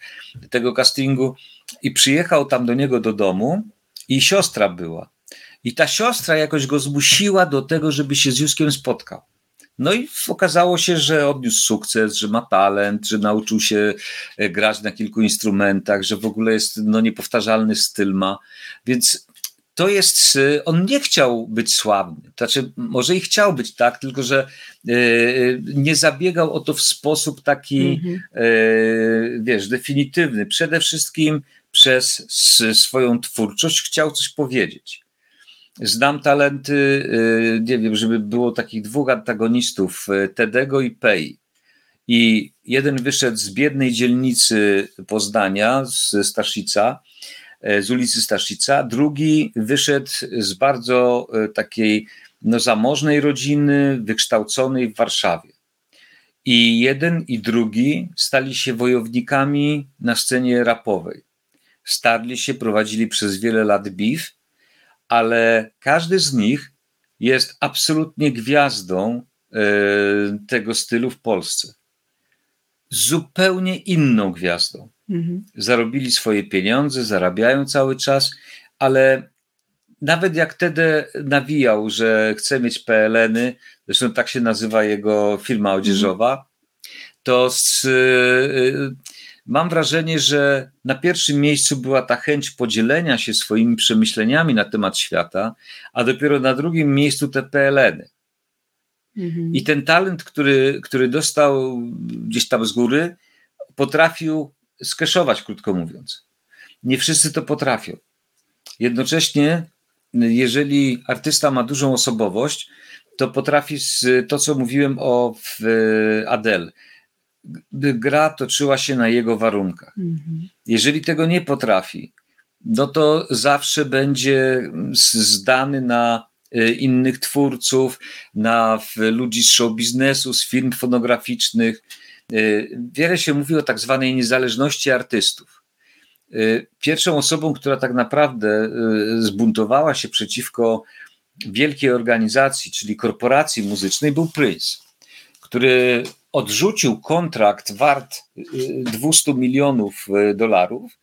tego castingu i przyjechał tam do niego do domu i siostra była. I ta siostra jakoś go zmusiła do tego, żeby się z Józkiem spotkał. No i okazało się, że odniósł sukces, że ma talent, że nauczył się e, grać na kilku instrumentach, że w ogóle jest no, niepowtarzalny styl ma. Więc to jest, on nie chciał być sławny. Znaczy, może i chciał być tak, tylko że y, nie zabiegał o to w sposób taki, mhm. wiesz, definitywny. Przede wszystkim przez swoją twórczość chciał coś powiedzieć. Znam talenty, nie wiem, żeby było takich dwóch antagonistów, Tedego i Pei. I jeden wyszedł z biednej dzielnicy Poznania, z Staszica, E, z ulicy Staszica, drugi wyszedł z bardzo takiej no, zamożnej rodziny, wykształconej w Warszawie. I jeden i drugi stali się wojownikami na scenie rapowej. Starli się, prowadzili przez wiele lat biw, ale każdy z nich jest absolutnie gwiazdą e, tego stylu w Polsce. Zupełnie inną gwiazdą. Mhm. Zarobili swoje pieniądze, zarabiają cały czas, ale nawet jak wtedy nawijał, że chce mieć PLN-y, zresztą tak się nazywa jego firma odzieżowa, mhm. to z, y, mam wrażenie, że na pierwszym miejscu była ta chęć podzielenia się swoimi przemyśleniami na temat świata, a dopiero na drugim miejscu te PLN-y. Mhm. I ten talent, który, który dostał gdzieś tam z góry, potrafił skeszować, krótko mówiąc. Nie wszyscy to potrafią. Jednocześnie, jeżeli artysta ma dużą osobowość, to potrafi to, co mówiłem o Adele, by gra toczyła się na jego warunkach. Mhm. Jeżeli tego nie potrafi, no to zawsze będzie zdany na e, innych twórców, na ludzi z show biznesu, z firm fonograficznych, Y, wiele się mówi o tak zwanej niezależności artystów. Y, pierwszą osobą, która tak naprawdę zbuntowała się przeciwko wielkiej organizacji, czyli korporacji muzycznej, był Prince, który odrzucił kontrakt wart 200 milionów dolarów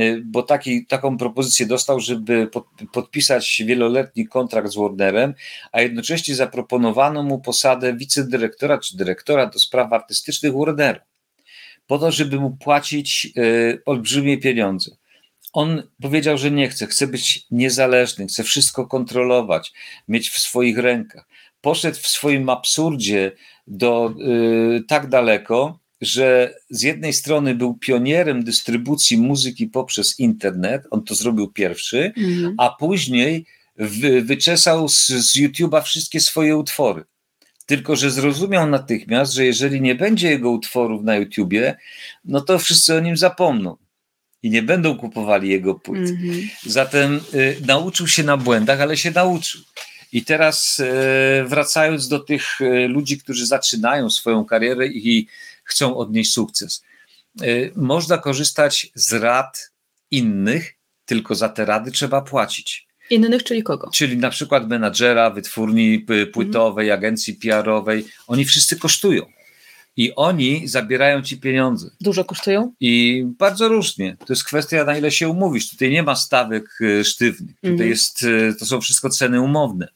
Y, bo taki, taką propozycję dostał, żeby pod, podpisać wieloletni kontrakt z Warnerem, a jednocześnie zaproponowano mu posadę wicedyrektora czy dyrektora do spraw artystycznych Warnera, po to, żeby mu płacić y, olbrzymie pieniądze. On powiedział, że nie chce, chce być niezależny, chce wszystko kontrolować, mieć w swoich rękach. Poszedł w swoim absurdzie do y, tak daleko, że z jednej strony był pionierem dystrybucji muzyki poprzez internet, on to zrobił pierwszy, mhm. a później wy, wyczesał z, z YouTube'a wszystkie swoje utwory. Tylko, że zrozumiał natychmiast, że jeżeli nie będzie jego utworów na YouTubie, no to wszyscy o nim zapomną i nie będą kupowali jego płyt. Mhm. Zatem y, nauczył się na błędach, ale się nauczył. I teraz y, wracając do tych y, ludzi, którzy zaczynają swoją karierę i chcą odnieść sukces. Y, można korzystać z rad innych, tylko za te rady trzeba płacić. Innych, czyli kogo? Czyli na przykład menadżera, wytwórni płytowej, mhm. agencji PR-owej. Oni wszyscy kosztują. I oni zabierają ci pieniądze. Dużo kosztują? I bardzo różnie. To jest kwestia, na ile się umówisz. Tutaj nie ma stawek y, sztywnych. Tutaj mhm. jest, y, to są wszystko ceny umowne.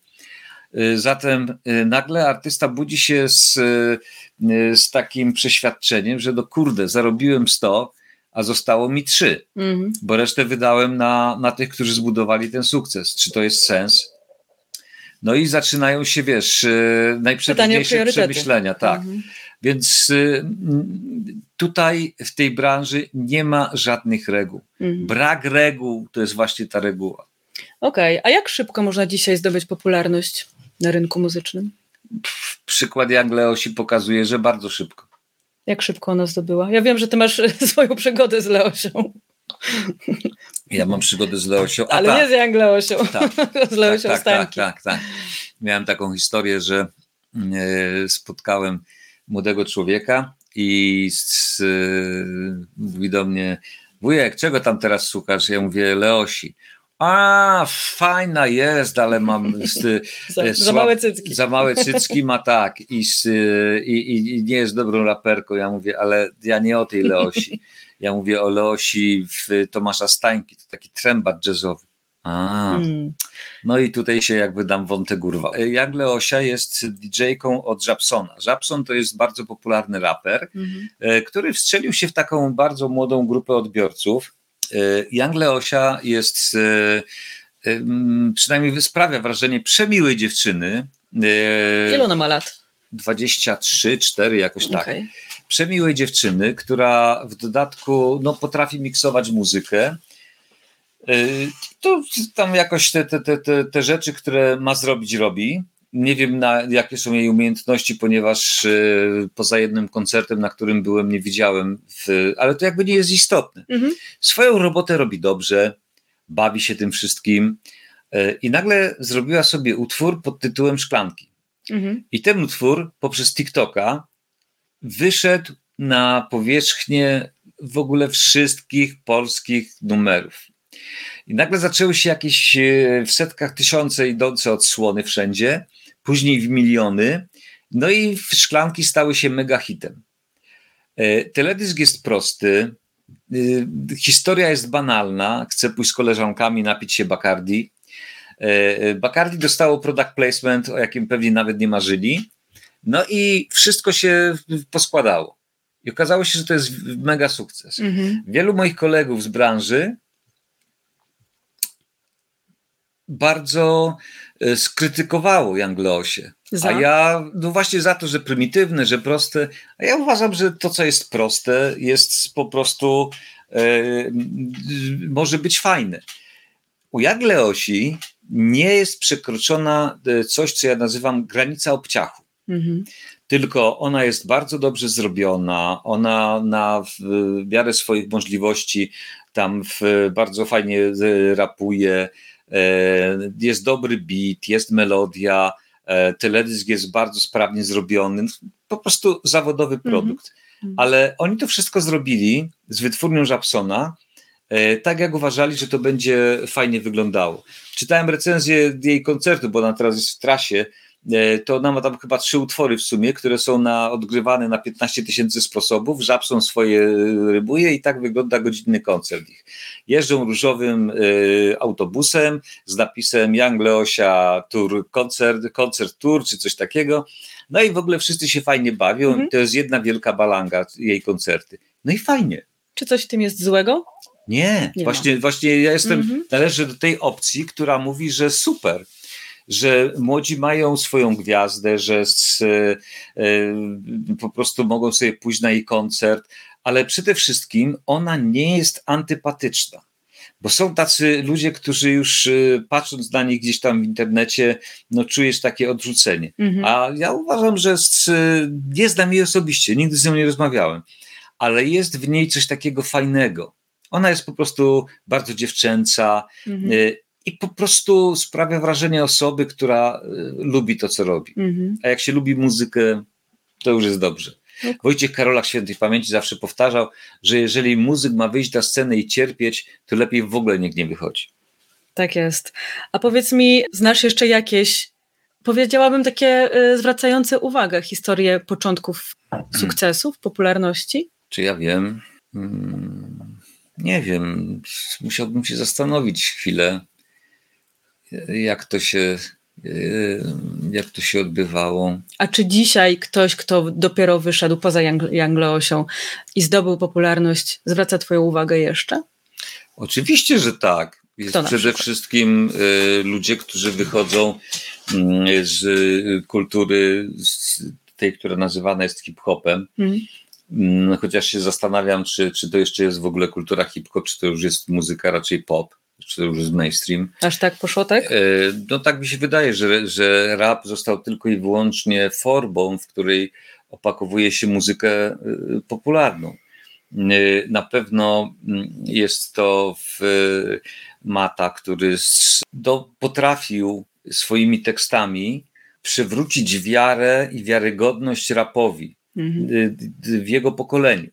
Zatem nagle artysta budzi się z, z takim przeświadczeniem, że do no kurde, zarobiłem 100, a zostało mi 3, mhm. bo resztę wydałem na, na tych, którzy zbudowali ten sukces. Czy to jest sens? No i zaczynają się, wiesz, najprzewodniejsze przemyślenia, tak. Mhm. Więc tutaj w tej branży nie ma żadnych reguł. Mhm. Brak reguł to jest właśnie ta reguła. Okej, okay. a jak szybko można dzisiaj zdobyć popularność na rynku muzycznym? Przykład Young Leosi pokazuje, że bardzo szybko. Jak szybko ona zdobyła? Ja wiem, że ty masz swoją przygodę z Leosią. Ja mam przygodę z Leosią. A Ale tak. nie z Young Leosią, tak. z Leosią tak, tak, tak, tak, tak. Miałem taką historię, że e, spotkałem młodego człowieka i z, e, mówi do mnie, wujek, czego tam teraz słuchasz? Ja mówię, Leosi. A, fajna jest, ale mam. Z, za, e, za, małe cycki. Za małe cycki ma tak i, z, i, i, nie jest dobrą raperką. Ja mówię, ale ja nie o tej Leosi. Ja mówię o Leosi w Tomasza Stańki, to taki trębat jazzowy. A, hmm. No i tutaj się jakby dam wątek urwał. Jak Leosia jest DJ-ką od Japsona. Japson to jest bardzo popularny raper, hmm. który wstrzelił się w taką bardzo młodą grupę odbiorców. E, Young Leosia jest, e, przynajmniej sprawia wrażenie przemiłej dziewczyny. Ile ona ma lat? 23, 4, jakoś tak. Okay. Przemiłej dziewczyny, która w dodatku no, potrafi miksować muzykę. To tam jakoś te, te, te, te rzeczy, które ma zrobić, robi. Nie wiem, na, jakie są jej umiejętności, ponieważ y, poza jednym koncertem, na którym byłem, nie widziałem, w, ale to jakby nie jest istotne. Mhm. Swoją robotę robi dobrze, bawi się tym wszystkim y, i nagle zrobiła sobie utwór pod tytułem Szklanki. Mhm. I ten utwór poprzez TikToka wyszedł na powierzchnię w ogóle wszystkich polskich numerów. I nagle zaczęły się jakieś w setkach tysiące idące odsłony wszędzie później w miliony, no i szklanki stały się mega hitem. E, teledysk jest prosty, e, historia jest banalna, chcę pójść z koleżankami napić się Bacardi. E, Bacardi dostało product placement, o jakim pewnie nawet nie marzyli, no i wszystko się poskładało. I okazało się, że to jest mega sukces. Mhm. Wielu moich kolegów z branży bardzo e, skrytykowało Janglosie. A ja, no właśnie za to, że prymitywne, że proste, a ja uważam, że to, co jest proste, jest po prostu, e, może być fajne. U Jagleosi nie jest przekroczona e, coś, co ja nazywam granica obciachu. Mhm. Tylko ona jest bardzo dobrze zrobiona, ona na w miarę swoich możliwości tam w, bardzo fajnie rapuje, jest dobry beat, jest melodia, e, teledysk jest bardzo sprawnie zrobiony, po prostu zawodowy mhm. produkt. Mm -hmm. Ale oni to wszystko zrobili z wytwórnią Japsona, e, tak jak uważali, że to będzie fajnie wyglądało. Czytałem recenzję jej koncertu, bo ona teraz jest w trasie E, to ona ma tam chyba trzy utwory w sumie, które są na, odgrywane na 15 tysięcy sposobów. Żabson swoje rybuje i tak wygląda godzinny koncert ich. Jeżdżą różowym y, autobusem z napisem Young Leosia Tour, koncert, koncert tour czy coś takiego. No i w ogóle wszyscy się fajnie bawią. Mhm. To jest jedna wielka balanga, jej koncerty. No i fajnie. Czy coś w tym jest złego? Nie, Nie właśnie, właśnie ja jestem, mhm. należę do tej opcji, która mówi, że super że młodzi mają swoją gwiazdę, że z, e, po prostu mogą sobie pójść na jej koncert, ale przede wszystkim ona nie jest antypatyczna. Bo są tacy ludzie, którzy już e, patrząc na nich gdzieś tam w internecie, no czujesz takie odrzucenie. Mhm. A ja uważam, że z, nie znam jej osobiście, nigdy z nią nie rozmawiałem, ale jest w niej coś takiego fajnego. Ona jest po prostu bardzo dziewczęca, mhm. I po prostu sprawia wrażenie osoby, która y, lubi to, co robi. Mhm. A jak się lubi muzykę, to już jest dobrze. No. Wojciech Karolak Świętej Pamięci zawsze powtarzał, że jeżeli muzyk ma wyjść na scenę i cierpieć, to lepiej w ogóle nikt nie wychodzi. Tak jest. A powiedz mi, znasz jeszcze jakieś, powiedziałabym takie y, zwracające uwagę historie początków sukcesów, popularności? Czy ja wiem? Hmm, nie wiem. Musiałbym się zastanowić chwilę jak to się, jak to się odbywało. A czy dzisiaj ktoś, kto dopiero wyszedł poza Jangleosią i zdobył popularność, zwraca Twoją uwagę jeszcze? Oczywiście, że tak. Jest przede przykład? wszystkim y, ludzie, którzy wychodzą y, z kultury z tej, która nazywana jest hip-hopem. Mm. Chociaż się zastanawiam, czy, czy to jeszcze jest w ogóle kultura hip-hop, czy to już jest muzyka raczej pop czy to już jest mainstream. Aż tak poszło, tak? E, no tak mi się wydaje, że, że rap został tylko i wyłącznie formą, w której opakowuje się muzykę e, popularną. E, na pewno mm, jest to w Mata, który do, potrafił swoimi tekstami przywrócić wiarę i wiarygodność rapowi mhm. w jego pokoleniu.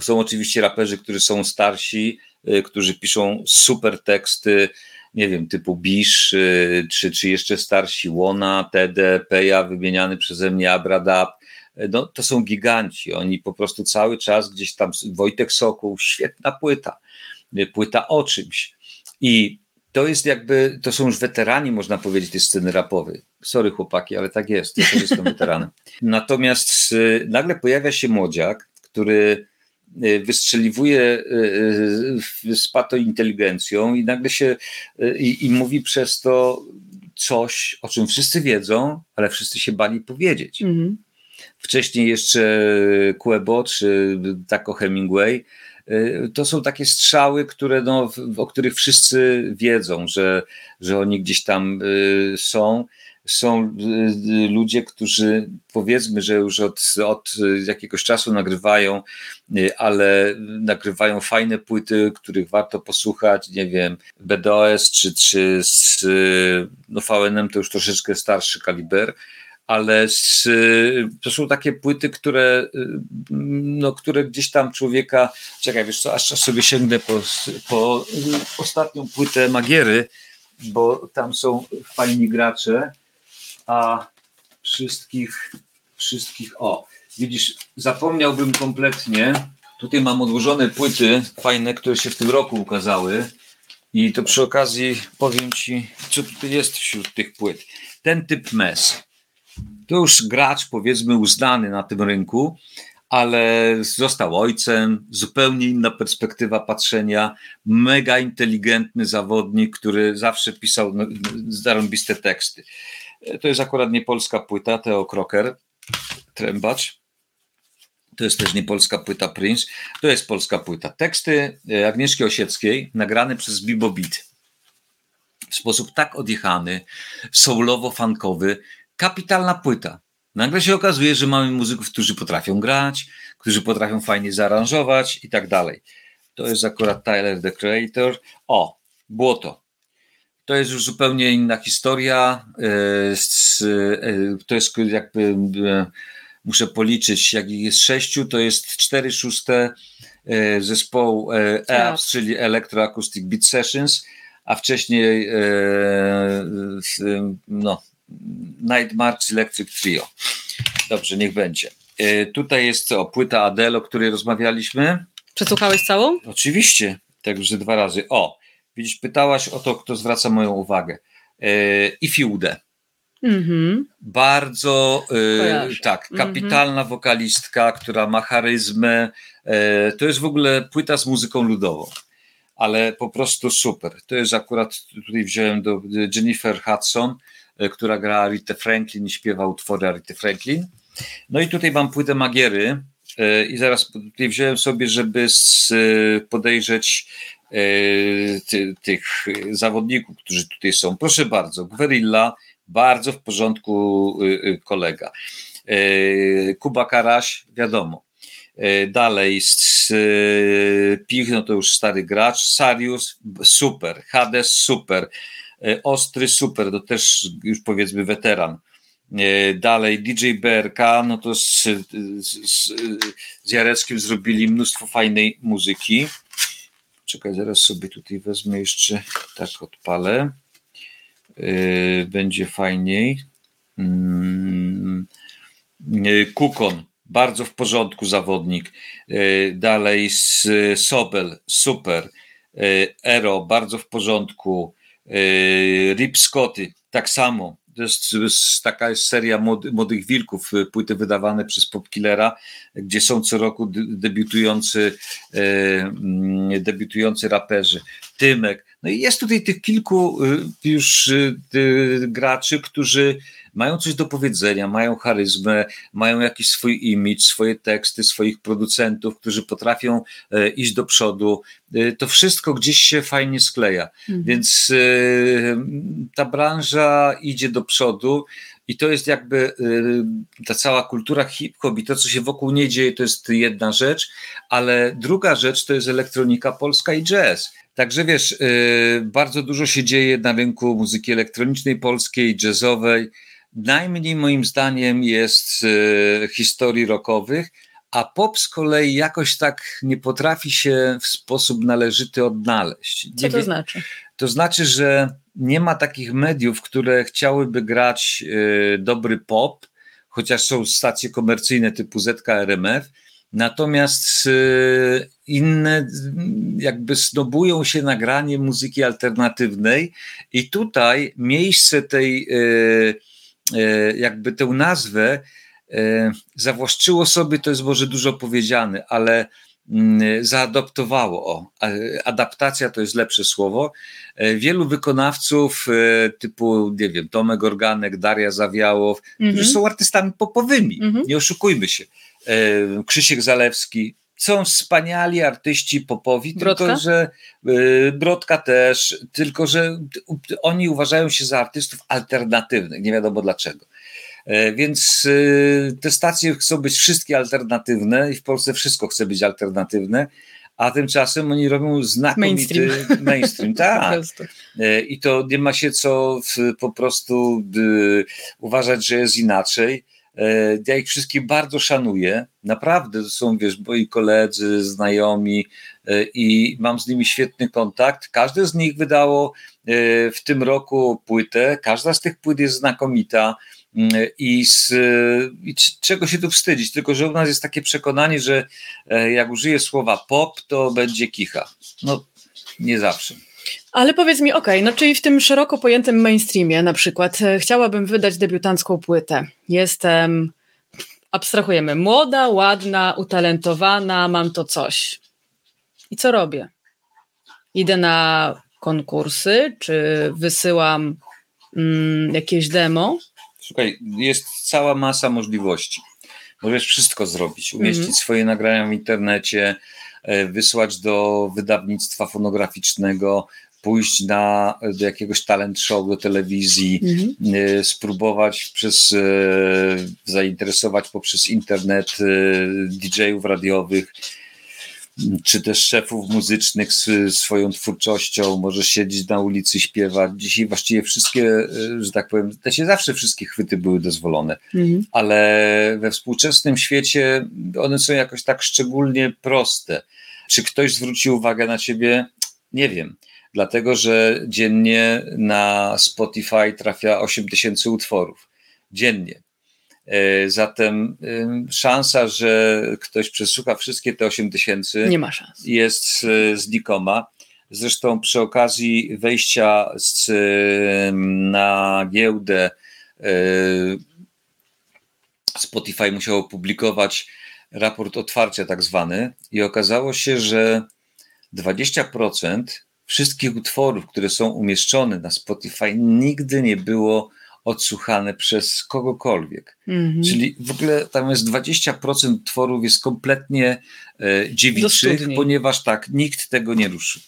Są oczywiście raperzy, którzy są starsi, którzy piszą super teksty, nie wiem, typu Bisz, y, czy, czy jeszcze starsi Łona, Tede, Peja, wymieniany przeze mnie Abradab. Y, no, to są giganci. Oni po prostu cały czas gdzieś tam, Wojtek Sokół, świetna płyta, płyta o czymś. I to jest jakby, to są już weterani, można powiedzieć, tej sceny rapowej. Sorry chłopaki, ale tak jest, ja też jestem weteranem. Natomiast nagle pojawia się młodziak, który Y, wystrzeliwuje y, y, z patointeligencją i nagle się i, i mówi przez to coś, o czym wszyscy wiedzą, ale wszyscy się bali powiedzieć. Mhm. Wcześniej jeszcze Quebo czy Taco Hemingway, to są takie strzały, które no, o których wszyscy wiedzą, że, że oni gdzieś tam są są y, y, ludzie, którzy powiedzmy, że już od, od jakiegoś czasu nagrywają, y, ale nagrywają fajne płyty, których warto posłuchać, nie wiem, BDOS czy, czy z no VNM to już troszeczkę starszy kaliber, ale z, to są takie płyty, które, no, które gdzieś tam człowieka, czekaj, wiesz co, aż sobie sięgnę po, po ostatnią płytę Magiery, bo tam są fajni gracze, a wszystkich, wszystkich, o, widzisz, zapomniałbym kompletnie, tutaj mam odłożone płyty fajne, które się w tym roku ukazały i to przy okazji powiem Ci, co tutaj jest wśród tych płyt. Ten typ mes, to już gracz powiedzmy uznany na tym rynku, ale został ojcem, zupełnie inna perspektywa patrzenia, mega inteligentny zawodnik, który zawsze pisał no, zarąbiste teksty. To jest akurat nie polska płyta, Teo Kroker, Trębacz. To jest też nie polska płyta Prince. To jest polska płyta. Teksty e, Agnieszki Osieckiej, nagrane przez Bibo Beat. W sposób tak odjechany, soulowo-funkowy. Kapitalna płyta. Nagle się okazuje, że mamy muzyków, którzy potrafią grać, którzy potrafią fajnie zaaranżować i tak dalej. To jest akurat Tyler, the Creator. O, Błoto. To jest już zupełnie inna historia. E, e, to jest jakby, e, muszę policzyć, jak jest sześciu, to jest cztery szóste zespołu EAPS, czyli Electroacoustic Beat Sessions, a wcześniej no, Night March Electric Trio. Dobrze, niech będzie. Tutaj jest co, płyta Adele, o której rozmawialiśmy. Przesłuchałeś całą? Oczywiście, tak już dwa razy. O, Widzisz, pytałaś o to, kto zwraca moją uwagę. E, I Fiude. Mm-hmm. Bardzo e, tak, mhm. kapitalna mm-hmm. wokalistka, która ma charyzmę. E, to jest w ogóle płyta z muzyką ludową, ale po prostu super. To jest akurat, tutaj wziąłem do Jennifer Hudson, która gra Aretha Franklin i śpiewa utwory Aretha Franklin. No i tutaj mam płytę Magiery, i zaraz tutaj wziąłem sobie, żeby podejrzeć E, ty, tych zawodników, którzy tutaj są. Proszę bardzo, Gwerilla, bardzo w porządku y, y, kolega. E, Kuba Karaś, wiadomo. E, dalej, Pich, no to już stary gracz. Sarius, super. Hades, super. Ostry, super, to też już powiedzmy weteran. Dalej, DJ BRK, no to z, z, z Jareckiem zrobili mnóstwo fajnej muzyki. Czekaj, zaraz sobie tutaj wezmę jeszcze, tak odpalę. Yy, będzie fajniej. Yy, Kukon, bardzo w porządku zawodnik. Yy, dalej Sobel, super. Ero, bardzo w porządku. Rip Scotty, tak samo. To jest, taka jest seria młody, Młodych Wilków, y, płyty wydawane przez Popkillera, gdzie są co roku debiutujący, e, mm, debiutujący raperzy. Tymek. No i jest tutaj tych kilku y, już y, graczy, którzy mają coś do powiedzenia, mają charyzmę, mają jakiś swój imidż, swoje teksty, swoich producentów, którzy potrafią iść do przodu. To wszystko gdzieś się fajnie skleja. Mhm. Więc ta branża idzie do przodu. I to jest jakby ta cała kultura hip-hop i to, co się wokół niej dzieje, to jest jedna rzecz, ale druga rzecz to jest elektronika polska i jazz. Także wiesz, bardzo dużo się dzieje na rynku muzyki elektronicznej polskiej, jazzowej. Najmniej moim zdaniem jest e, historii rockowych, a pop z kolei jakoś tak nie potrafi się w sposób należyty odnaleźć. Co to znaczy? To znaczy, że nie ma takich mediów, które chciałyby grać e, dobry pop, chociaż są stacje komercyjne typu ZKRMF, natomiast e, inne jakby snobują się nagranie muzyki alternatywnej i tutaj miejsce tej E, jakby tę nazwę e, zawłaszczyło sobie, to jest może dużo powiedziane, ale mm, zaadoptowało. O, adaptacja to jest lepsze słowo. E, wielu wykonawców typu, nie wiem, Tomek Organek, Daria Zawiałow, którzy mhm. są artystami popowymi, mm -hmm. nie oszukujmy się. Krzysiek Zalewski, są wspaniali artyści popowi, Brodka? tylko że y, Brodka też, tylko że oni uważają się za artystów alternatywnych, nie wiadomo dlaczego. E, więc y, te stacje chcą być wszystkie alternatywne i w Polsce wszystko chce być alternatywne, a tymczasem oni robią znakomity mainstream. mainstream tak. E, I to nie ma się co po prostu uważać, że jest inaczej E, ja ich wszystkich bardzo szanuję. Naprawdę to są, wiesz, moi koledzy, znajomi e, i mam z nimi świetny kontakt. Każde z nich wydało e, w tym roku płytę. Każda z tych płyt jest znakomita. Mm, I, z, I czego się tu wstydzić? Tylko, że u nas jest takie przekonanie, że jak użyję słowa pop, to będzie kicha. No, nie zawsze. Ale powiedz mi, okej, okay, no czyli w tym szeroko pojętym mainstreamie na przykład e, chciałabym wydać debiutancką płytę. Jestem, abstrahujemy, młoda, ładna, utalentowana, mam to coś. I co robię? Idę na konkursy, czy wysyłam mm, jakieś demo? Słuchaj, jest cała masa możliwości. Możesz wszystko zrobić, umieścić mm -hmm. swoje nagrania w internecie, wysłać do wydawnictwa fonograficznego, pójść na, do jakiegoś talent show, do telewizji, mhm. Y, spróbować przez, y, zainteresować poprzez internet DJ-ów radiowych, czy też szefów muzycznych z swoją twórczością, może siedzieć na ulicy, śpiewać. Dzisiaj właściwie wszystkie, że tak powiem, się zawsze wszystkie chwyty były dozwolone, mhm. ale we współczesnym świecie one są jakoś tak szczególnie proste. Czy ktoś zwróci uwagę na ciebie? Nie wiem dlatego że dziennie na Spotify trafia 8 tysięcy utworów. Dziennie. E, zatem szansa, że ktoś przesłucha wszystkie te 8 tysięcy jest znikoma. Zresztą przy okazji wejścia z, na giełdę e, Spotify musiał opublikować raport otwarcia tak zwany i okazało się, że 20% wszystkich utworów, które są umieszczone na Spotify, nigdy nie było odsłuchane przez kogokolwiek. Mm -hmm. Czyli w ogóle tam jest 20% utworów jest kompletnie e, dziewiczych, ponieważ tak, nikt tego nie ruszył.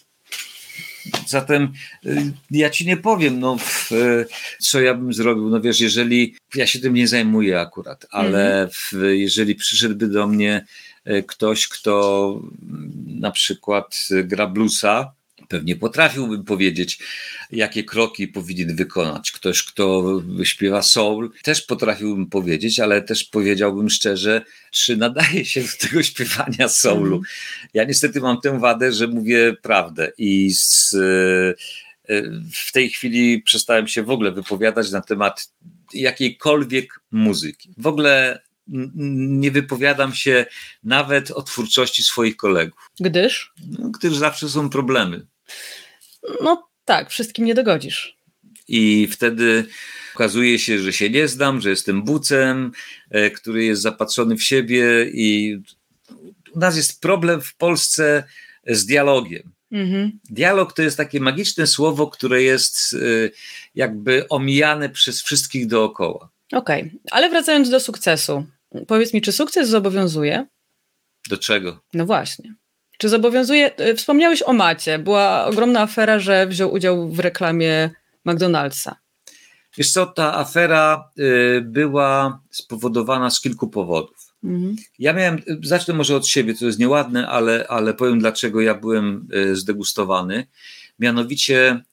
Zatem e, ja ci nie powiem, no, w, e, co ja bym zrobił. No wiesz, jeżeli ja się tym nie zajmuję akurat, ale -hmm. w, jeżeli przyszedłby do mnie e, ktoś, kto na przykład gra bluesa, Pewnie potrafiłbym powiedzieć, jakie kroki powinien wykonać. Ktoś, kto śpiewa soul, też potrafiłbym powiedzieć, ale też powiedziałbym szczerze, czy nadaje się do tego śpiewania soulu. Mhm. Ja niestety mam tę wadę, że mówię prawdę i z, e, w tej chwili przestałem się w ogóle wypowiadać na temat jakiejkolwiek muzyki. W ogóle nie wypowiadam się nawet o twórczości swoich kolegów. Gdyż? No, gdyż zawsze są problemy. No tak, wszystkim nie dogodzisz. i wtedy okazuje się, że się nie znam, że jestem bucem, e, który jest zapatrzony w siebie i u nas jest problem w Polsce z dialogiem. Mhm. Dialog to jest takie magiczne słowo, które jest e, jakby omijane przez wszystkich dookoła. Okej, okay. ale wracając do sukcesu. Powiedz mi, czy sukces zobowiązuje? Do czego? No właśnie. Czy zobowiązuje? E, wspomniałeś o Macie. Była ogromna afera, że wziął udział w reklamie McDonald'sa. Wiesz co, ta afera y, była spowodowana z kilku powodów. Mhm. Ja miałem, zacznę może od siebie, to jest nieładne, ale, ale powiem dlaczego ja byłem y, zdegustowany. Mianowicie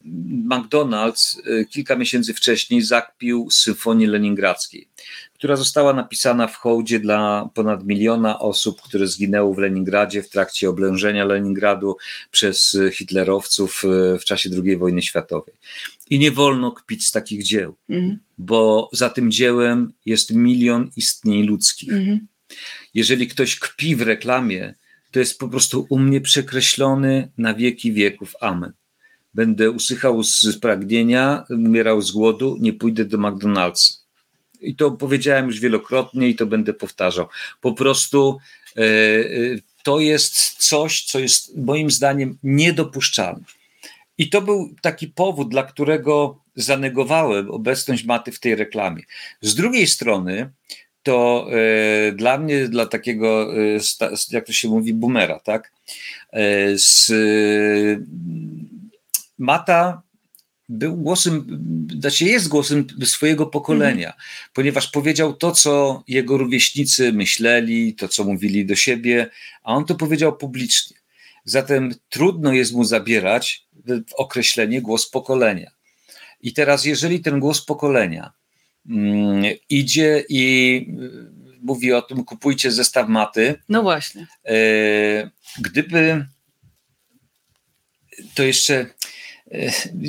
McDonald's y, kilka miesięcy wcześniej zakpił Symfonię Leningradzkiej, która została napisana w hołdzie dla ponad miliona osób, które zginęło w Leningradzie w trakcie oblężenia Leningradu przez hitlerowców y, w czasie II wojny światowej. I nie wolno kpić z takich dzieł, mhm. bo za tym dziełem jest milion istnień ludzkich. Mhm. Jeżeli ktoś kpi w reklamie, to jest po prostu u mnie przekreślony na wieki wieków. Amen będę usychał z pragnienia, umierał z głodu, nie pójdę do McDonald'sa. I to powiedziałem już wielokrotnie i to będę powtarzał. Po prostu e, e, to jest coś, co jest moim zdaniem niedopuszczalne. I to był taki powód, dla którego zanegowałem obecność maty w tej reklamie. Z drugiej strony, to e, dla mnie, dla takiego, jak to się mówi, boomera, tak? z Mata był głosem, znaczy jest głosem swojego pokolenia, mm. ponieważ powiedział to, co jego rówieśnicy myśleli, to, co mówili do siebie, a on to powiedział publicznie. Zatem trudno jest mu zabierać określenie głos pokolenia. I teraz, jeżeli ten głos pokolenia mm, idzie i y, mówi o tym, kupujcie zestaw maty. No właśnie. E, gdyby to jeszcze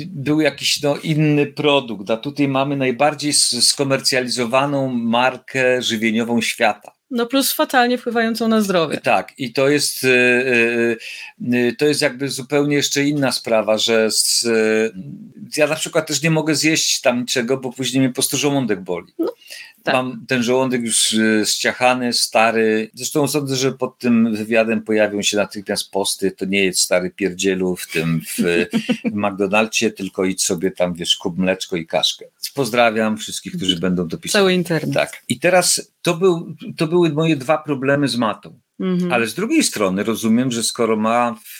był jakiś no, inny produkt, a tutaj mamy najbardziej skomercjalizowaną markę żywieniową świata. No plus fatalnie wpływającą na zdrowie. Tak, i to jest, e, e, to jest jakby zupełnie jeszcze inna sprawa, że z, ja na przykład też nie mogę zjeść tam niczego, bo później mnie po prostu żołądek boli. No, tak. Mam ten żołądek już ściachany, stary. Zresztą sądzę, że pod tym wywiadem pojawią się natychmiast posty. To nie jest stary pierdzielu w tym w, w McDonaldzie, tylko idź sobie tam, wiesz, kup mleczko i kaszkę. Pozdrawiam wszystkich, którzy będą dopisać. Cały internet. Tak. I teraz to, był, to były moje dwa problemy z matą. Mhm. Ale z drugiej strony rozumiem, że skoro ma w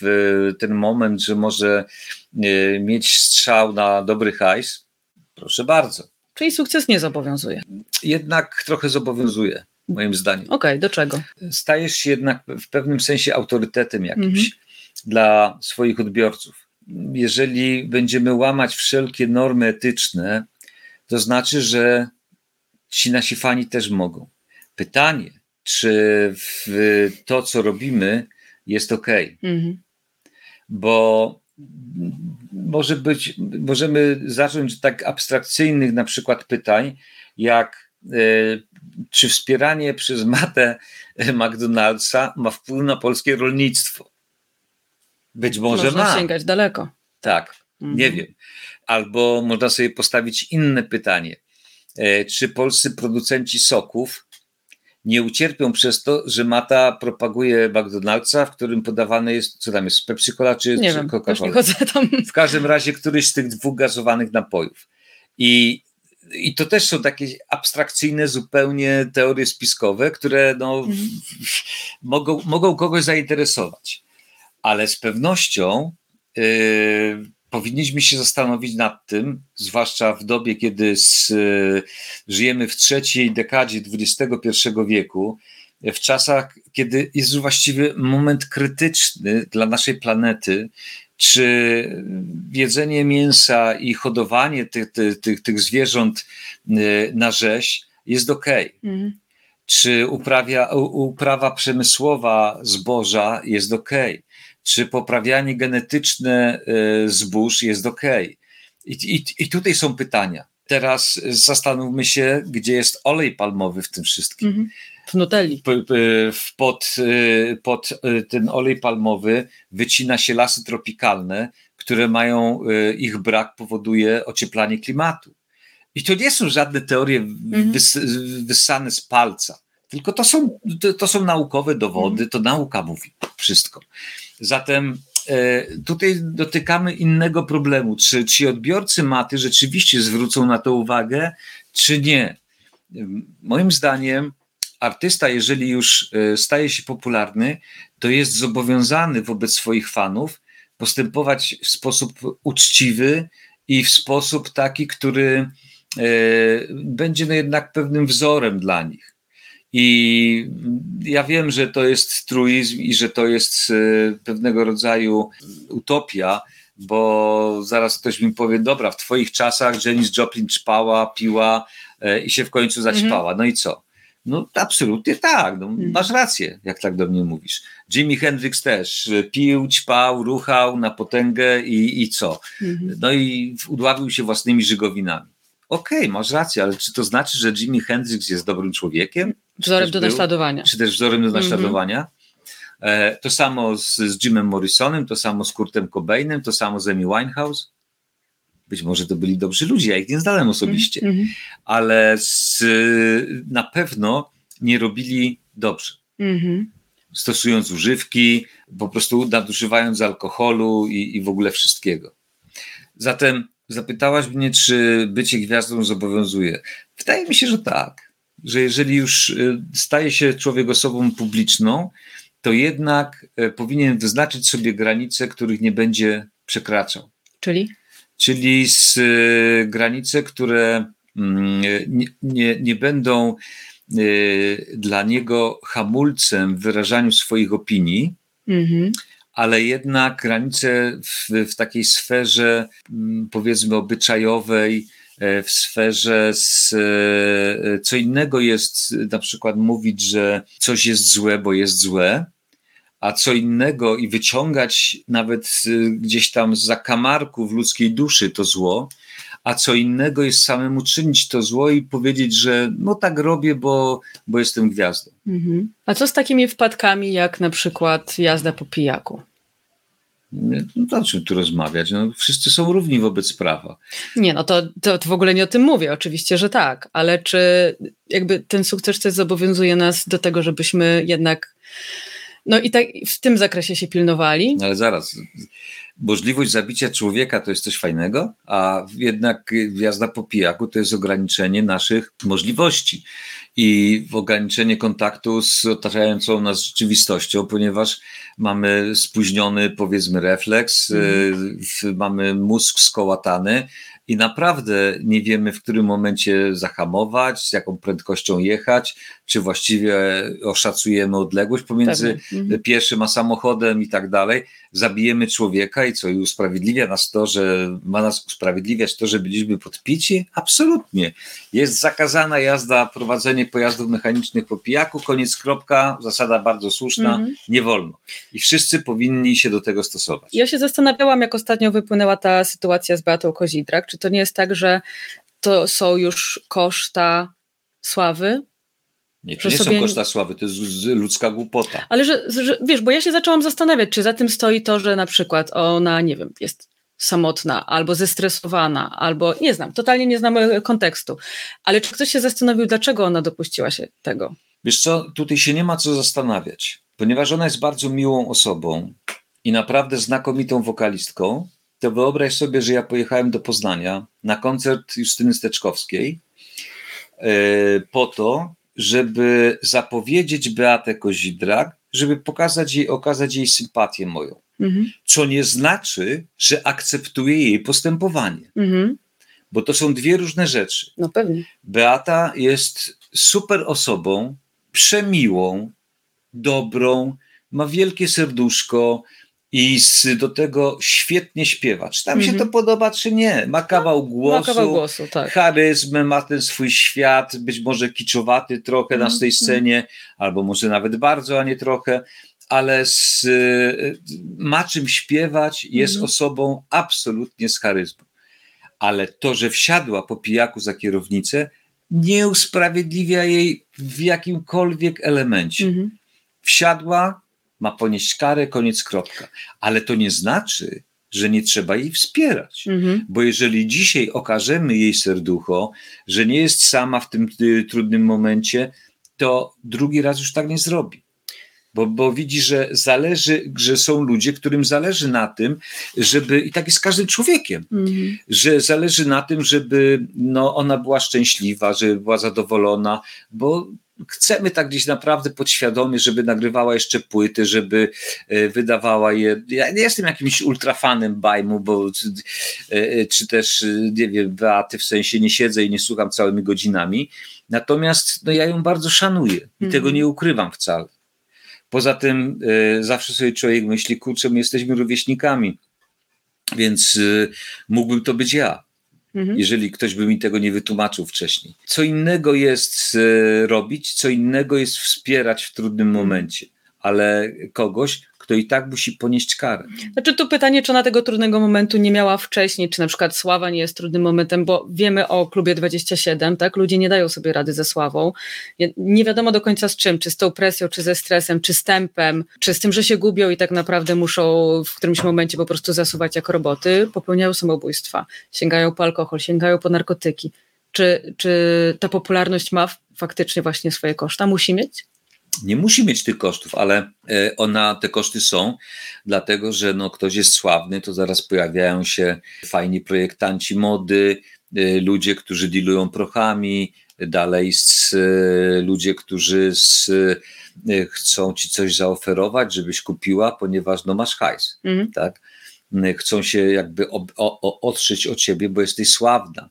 ten moment, że może e, mieć strzał na dobry hajs, proszę bardzo. Czyli sukces nie zobowiązuje. Jednak trochę zobowiązuje, moim zdaniem. Okej, okay, do czego? Stajesz się jednak w pewnym sensie autorytetem jakimś mhm. dla swoich odbiorców. Jeżeli będziemy łamać wszelkie normy etyczne, to znaczy, że ci nasi fani też mogą. Pytanie, czy to, co robimy, jest ok. Mhm. Bo może być, możemy zacząć od tak abstrakcyjnych na przykład pytań, jak e, czy wspieranie przez matę McDonald'sa ma wpływ na polskie rolnictwo? Być może można ma. sięgać daleko. Tak, mhm. nie wiem. Albo można sobie postawić inne pytanie. E, czy polscy producenci soków nie ucierpią przez to, że Mata propaguje McDonald'sa, w którym podawane jest, co tam jest, Pepsi Cola czy, nie czy Coca-Cola? W każdym razie któryś z tych dwóch gazowanych napojów. I, I to też są takie abstrakcyjne zupełnie teorie spiskowe, które no, mhm. mogą, mogą kogoś zainteresować. Ale z pewnością yy, powinniśmy się zastanowić nad tym, zwłaszcza w dobie, kiedy z, żyjemy w trzeciej dekadzie XXI wieku, w czasach, kiedy jest właściwie moment krytyczny dla naszej planety, czy jedzenie mięsa i hodowanie tych, tych, tych zwierząt e, na rzeź jest ok. Mhm. Czy uprawia, uprawa przemysłowa zboża jest ok czy poprawianie genetyczne e, zbóż jest ok. I, i, I tutaj są pytania. teraz zastanówmy się, gdzie jest olej palmowy w tym wszystkim. Mhm. W Nutelli. Pod, y, pod y, ten olej palmowy wycina się lasy tropikalne, które mają, ich brak powoduje ocieplanie klimatu. I to nie są żadne teorie Mhm. wys, wyssane z palca, tylko to są, to, to są naukowe dowody, Mhm. to nauka mówi wszystko. Zatem e, tutaj dotykamy innego problemu. Czy ci odbiorcy maty rzeczywiście zwrócą na to uwagę, czy nie? Moim zdaniem, artysta, jeżeli już e, staje się popularny, to jest zobowiązany wobec swoich fanów postępować w sposób uczciwy i w sposób taki, który e, będzie no jednak pewnym wzorem dla nich. I ja wiem, że to jest truizm i że to jest e, pewnego rodzaju utopia, bo zaraz ktoś mi powie, dobra, w twoich czasach Janis Joplin czpała, piła e, i się w końcu zaćpała. No i co? No absolutnie tak, no, masz rację, jak tak do mnie mówisz. Jimi Hendrix też e, pił, ćpał, ruchał na potęgę i, i co? Mhm. No i udławił się własnymi żygowinami. Okej, masz rację, ale czy to znaczy, że Jimi Hendrix jest dobrym człowiekiem? Wzorem do był? naśladowania. Czy też wzorem do Mhm. naśladowania? E, to samo z, z Jimem Morrisonem, to samo z Kurtem Cobainem, to samo z Amy Winehouse. Być może to byli dobrzy ludzie, ja ich nie znałem osobiście, Mhm. ale z, na pewno nie robili dobrze Mhm. stosując używki, po prostu nadużywając alkoholu i, i w ogóle wszystkiego. Zatem zapytałaś mnie, czy bycie gwiazdą zobowiązuje. Wydaje mi się, że tak. Że jeżeli już y, staje się człowiek osobą publiczną, to jednak y, powinien wyznaczyć sobie granice, których nie będzie przekraczał Czyli? czyli z y, granice, które mm, nie, nie, nie będą dla niego hamulcem w wyrażaniu swoich opinii, Mhm. ale jednak granice w, w takiej sferze, mm, powiedzmy, obyczajowej, w sferze z, e, co innego jest na przykład mówić, że coś jest złe, bo jest złe, a co innego i wyciągać nawet z- gdzieś tam z zakamarków ludzkiej duszy to zło, a co innego jest samemu czynić to zło i powiedzieć, że no tak robię, bo, bo jestem gwiazdą. Mhm. A co z takimi wpadkami, jak na przykład jazda po pijaku? No to o czym tu rozmawiać? No, wszyscy są równi wobec prawa. Nie, no to, to, to w ogóle nie o tym mówię, oczywiście, że tak, ale czy jakby ten sukces też zobowiązuje nas do tego, żebyśmy jednak no i tak w tym zakresie się pilnowali? No Ale zaraz, możliwość zabicia człowieka to jest coś fajnego, a jednak jazda po pijaku to jest ograniczenie naszych możliwości i ograniczenie kontaktu z otaczającą nas rzeczywistością, ponieważ mamy spóźniony, powiedzmy, refleks, y, mamy mózg skołatany i naprawdę nie wiemy, w którym momencie zahamować, z jaką prędkością jechać, czy właściwie oszacujemy odległość pomiędzy. Mhm. pieszym a samochodem i tak dalej, zabijemy człowieka i co, i usprawiedliwia nas to, że ma nas usprawiedliwiać to, że byliśmy podpici? Absolutnie. Jest zakazana jazda, prowadzenie pojazdów mechanicznych po pijaku, koniec kropka, zasada bardzo słuszna, Mhm. nie wolno. I wszyscy powinni się do tego stosować. Ja się zastanawiałam, jak ostatnio wypłynęła ta sytuacja z Beatą Kozidrak. Czy to nie jest tak, że to są już koszta sławy? Nie, to nie sobie- są koszta sławy, to jest ludzka głupota. Ale że, że, wiesz, bo ja się zaczęłam zastanawiać, czy za tym stoi to, że na przykład ona, nie wiem, jest samotna, albo zestresowana, albo nie znam, totalnie nie znam e, kontekstu. Ale czy ktoś się zastanowił, dlaczego ona dopuściła się tego? Wiesz co, tutaj się nie ma co zastanawiać, ponieważ ona jest bardzo miłą osobą i naprawdę znakomitą wokalistką. To wyobraź sobie, że ja pojechałem do Poznania na koncert Justyny Steczkowskiej e, po to, żeby zapowiedzieć Beatę Kozidrak, żeby pokazać jej, okazać jej sympatię moją. Mhm. Co nie znaczy, że akceptuję jej postępowanie, Mhm. bo to są dwie różne rzeczy. No pewnie. Beata jest super osobą, przemiłą, dobrą, ma wielkie serduszko i do tego świetnie śpiewa. Czy tam się Mhm. to podoba, czy nie? Ma kawał głosu, Ma kawał głosu, tak. charyzmę, ma ten swój świat, być może kiczowaty trochę na Mhm, tej scenie, albo może nawet bardzo, a nie trochę, ale z, ma czym śpiewać, jest Mhm. osobą absolutnie z charyzmą. ale to, że wsiadła po pijaku za kierownicę, nie usprawiedliwia jej w jakimkolwiek elemencie. Mhm. Wsiadła, ma ponieść karę, koniec, kropka. Ale to nie znaczy, że nie trzeba jej wspierać. Mhm. Bo jeżeli dzisiaj okażemy jej serducho, że nie jest sama w tym y, trudnym momencie, to drugi raz już tak nie zrobi. Bo, bo widzi, że zależy, że są ludzie, którym zależy na tym, żeby, i tak jest z każdym człowiekiem, Mhm. że zależy na tym, żeby no, ona była szczęśliwa, żeby była zadowolona, bo chcemy tak gdzieś naprawdę podświadomie, żeby nagrywała jeszcze płyty, żeby e, wydawała je. Ja nie jestem jakimś ultrafanem Bajmu, bo e, e, czy też, nie wiem, Beaty w sensie nie siedzę i nie słucham całymi godzinami. Natomiast no, ja ją bardzo szanuję i Mhm. tego nie ukrywam wcale. Poza tym e, zawsze sobie człowiek myśli, kurczę, my jesteśmy rówieśnikami, więc e, mógłbym to być ja Mhm. jeżeli ktoś by mi tego nie wytłumaczył wcześniej. Co innego jest e, robić, co innego jest wspierać w trudnym momencie, ale kogoś, kto i tak musi ponieść karę. Znaczy tu pytanie, czy ona tego trudnego momentu nie miała wcześniej, czy na przykład sława nie jest trudnym momentem, bo wiemy o klubie 27, tak? Ludzie nie dają sobie rady ze sławą. Nie, wiadomo do końca z czym, czy z tą presją, czy ze stresem, czy z tempem, czy z tym, że się gubią i tak naprawdę muszą w którymś momencie po prostu zasuwać jak roboty, popełniają samobójstwa, sięgają po alkohol, sięgają po narkotyki. Czy, czy ta popularność ma faktycznie właśnie swoje koszta? Musi mieć? Nie musi mieć tych kosztów, ale e, ona, te koszty są, dlatego że no, ktoś jest sławny, to zaraz pojawiają się fajni projektanci mody, e, ludzie, którzy dealują prochami, dalej z, e, ludzie, którzy z, chcą ci coś zaoferować, żebyś kupiła, ponieważ no, masz hajs. Mhm. tak? Chcą się jakby ob, o, o, otrzeć o ciebie, bo jesteś sławna.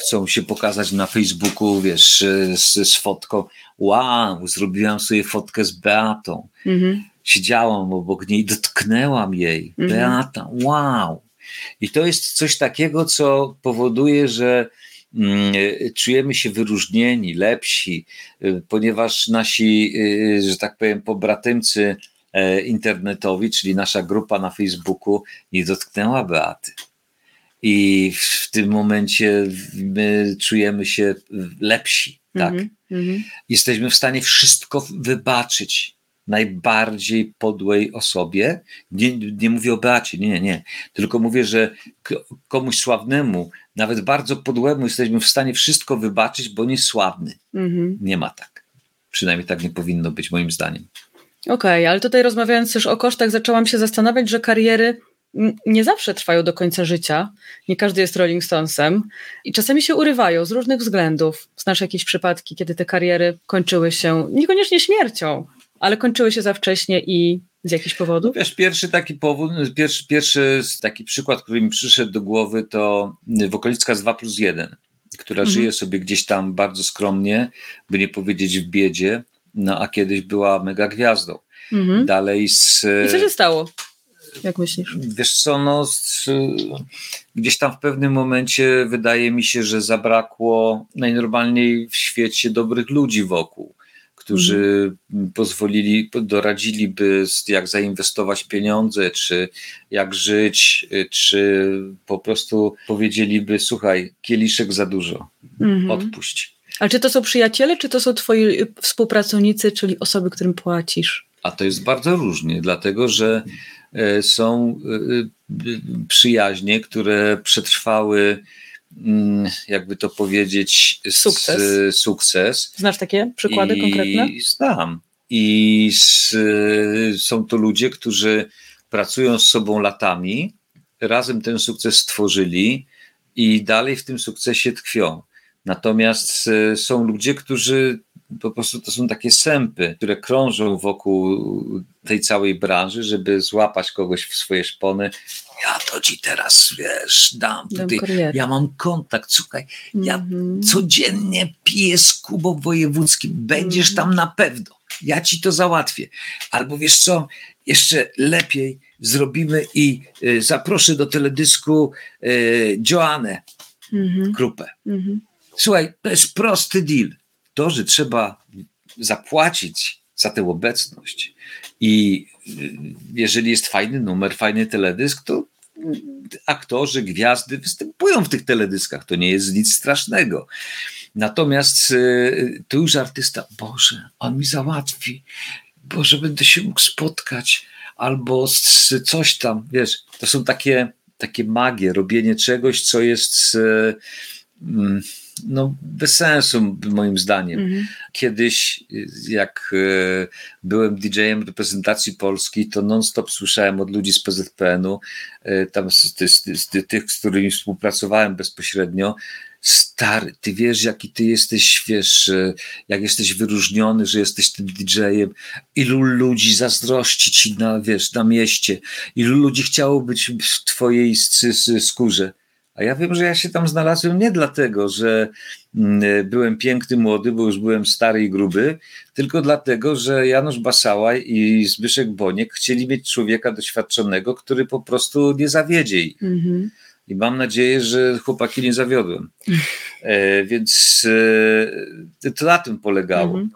Chcą się pokazać na Facebooku, wiesz, z, z fotką. Wow, zrobiłam sobie fotkę z Beatą. Mhm. Siedziałam obok niej, dotknęłam jej. Mhm. Beata, wow. I to jest coś takiego, co powoduje, że mm, czujemy się wyróżnieni, lepsi, e, ponieważ nasi, e, że tak powiem, pobratymcy e, internetowi, czyli nasza grupa na Facebooku, nie dotknęła Beaty. I w tym momencie my czujemy się lepsi, tak? Mhm. Mhm. Jesteśmy w stanie wszystko wybaczyć najbardziej podłej osobie. Nie, nie mówię o Beacie, nie, nie. Tylko mówię, że komuś sławnemu, nawet bardzo podłemu, jesteśmy w stanie wszystko wybaczyć, bo nie sławny. Mhm. Nie ma tak. Przynajmniej tak nie powinno być, moim zdaniem. Okej, ale tutaj rozmawiając też o kosztach, zaczęłam się zastanawiać, że kariery nie zawsze trwają do końca życia. Nie każdy jest Rolling Stonesem i czasami się urywają z różnych względów. Znasz jakieś przypadki, kiedy te kariery kończyły się niekoniecznie śmiercią, ale kończyły się za wcześnie i z jakichś powodów? Wiesz, pierwszy taki powód, pierwszy, pierwszy taki przykład, który mi przyszedł do głowy, to wokalistka z 2 plus 1, która Mhm. żyje sobie gdzieś tam bardzo skromnie, by nie powiedzieć w biedzie, no a kiedyś była mega gwiazdą. Mhm. Dalej z... I co się stało? Jak myślisz? Wiesz co, no, gdzieś tam w pewnym momencie wydaje mi się, że zabrakło najnormalniej w świecie dobrych ludzi wokół, którzy pozwolili, doradziliby, jak zainwestować pieniądze, czy jak żyć, czy po prostu powiedzieliby: Słuchaj, kieliszek za dużo, Mhm. odpuść. Ale czy to są przyjaciele, czy to są twoi współpracownicy, czyli osoby, którym płacisz? A to jest bardzo różnie, dlatego że e, są e, e, przyjaźnie, które przetrwały, mm, jakby to powiedzieć, Sukces. sukces. Znasz takie przykłady I konkretne? Znam. I s, są to ludzie, którzy pracują z sobą latami, razem ten sukces stworzyli i dalej w tym sukcesie tkwią. Natomiast są ludzie, którzy po prostu to są takie sępy, które krążą wokół tej całej branży, żeby złapać kogoś w swoje szpony. Ja to ci teraz, wiesz, dam tutaj. Ja mam kontakt, słuchaj, ja Mhm. codziennie piję z Kubą Wojewódzkim. Będziesz Mhm. tam na pewno. Ja ci to załatwię. Albo wiesz co, jeszcze lepiej zrobimy i y, zaproszę do teledysku y, Joannę Mhm. Krupę. Mhm. Słuchaj, to jest prosty deal. To, że trzeba zapłacić za tę obecność. I y, jeżeli jest fajny numer, fajny teledysk, to aktorzy, gwiazdy występują w tych teledyskach, to nie jest nic strasznego. Natomiast y, tu już artysta, Boże, on mi załatwi, Boże, będę się mógł spotkać, albo coś tam, wiesz, to są takie, takie magie, robienie czegoś, co jest mm, no, bez sensu, moim zdaniem. Mhm. Kiedyś, jak e, byłem DJ-em reprezentacji Polski, to non-stop słyszałem od ludzi z PZPN-u, e, tam z, z, z, tych, z którymi współpracowałem bezpośrednio, stary, ty wiesz, jaki ty jesteś, wiesz, jak jesteś wyróżniony, że jesteś tym DJ-em, ilu ludzi zazdrości ci na, wiesz, na mieście, ilu ludzi chciało być w twojej skórze. A ja wiem, że ja się tam znalazłem nie dlatego, że mm, byłem piękny, młody, bo już byłem stary i gruby, tylko dlatego, że Janusz Basałaj i Zbyszek Boniek chcieli mieć człowieka doświadczonego, który po prostu nie zawiedzie ich. Mm-hmm. I mam nadzieję, że chłopaki nie zawiodłem. E, więc e, to na tym polegało. Mm-hmm.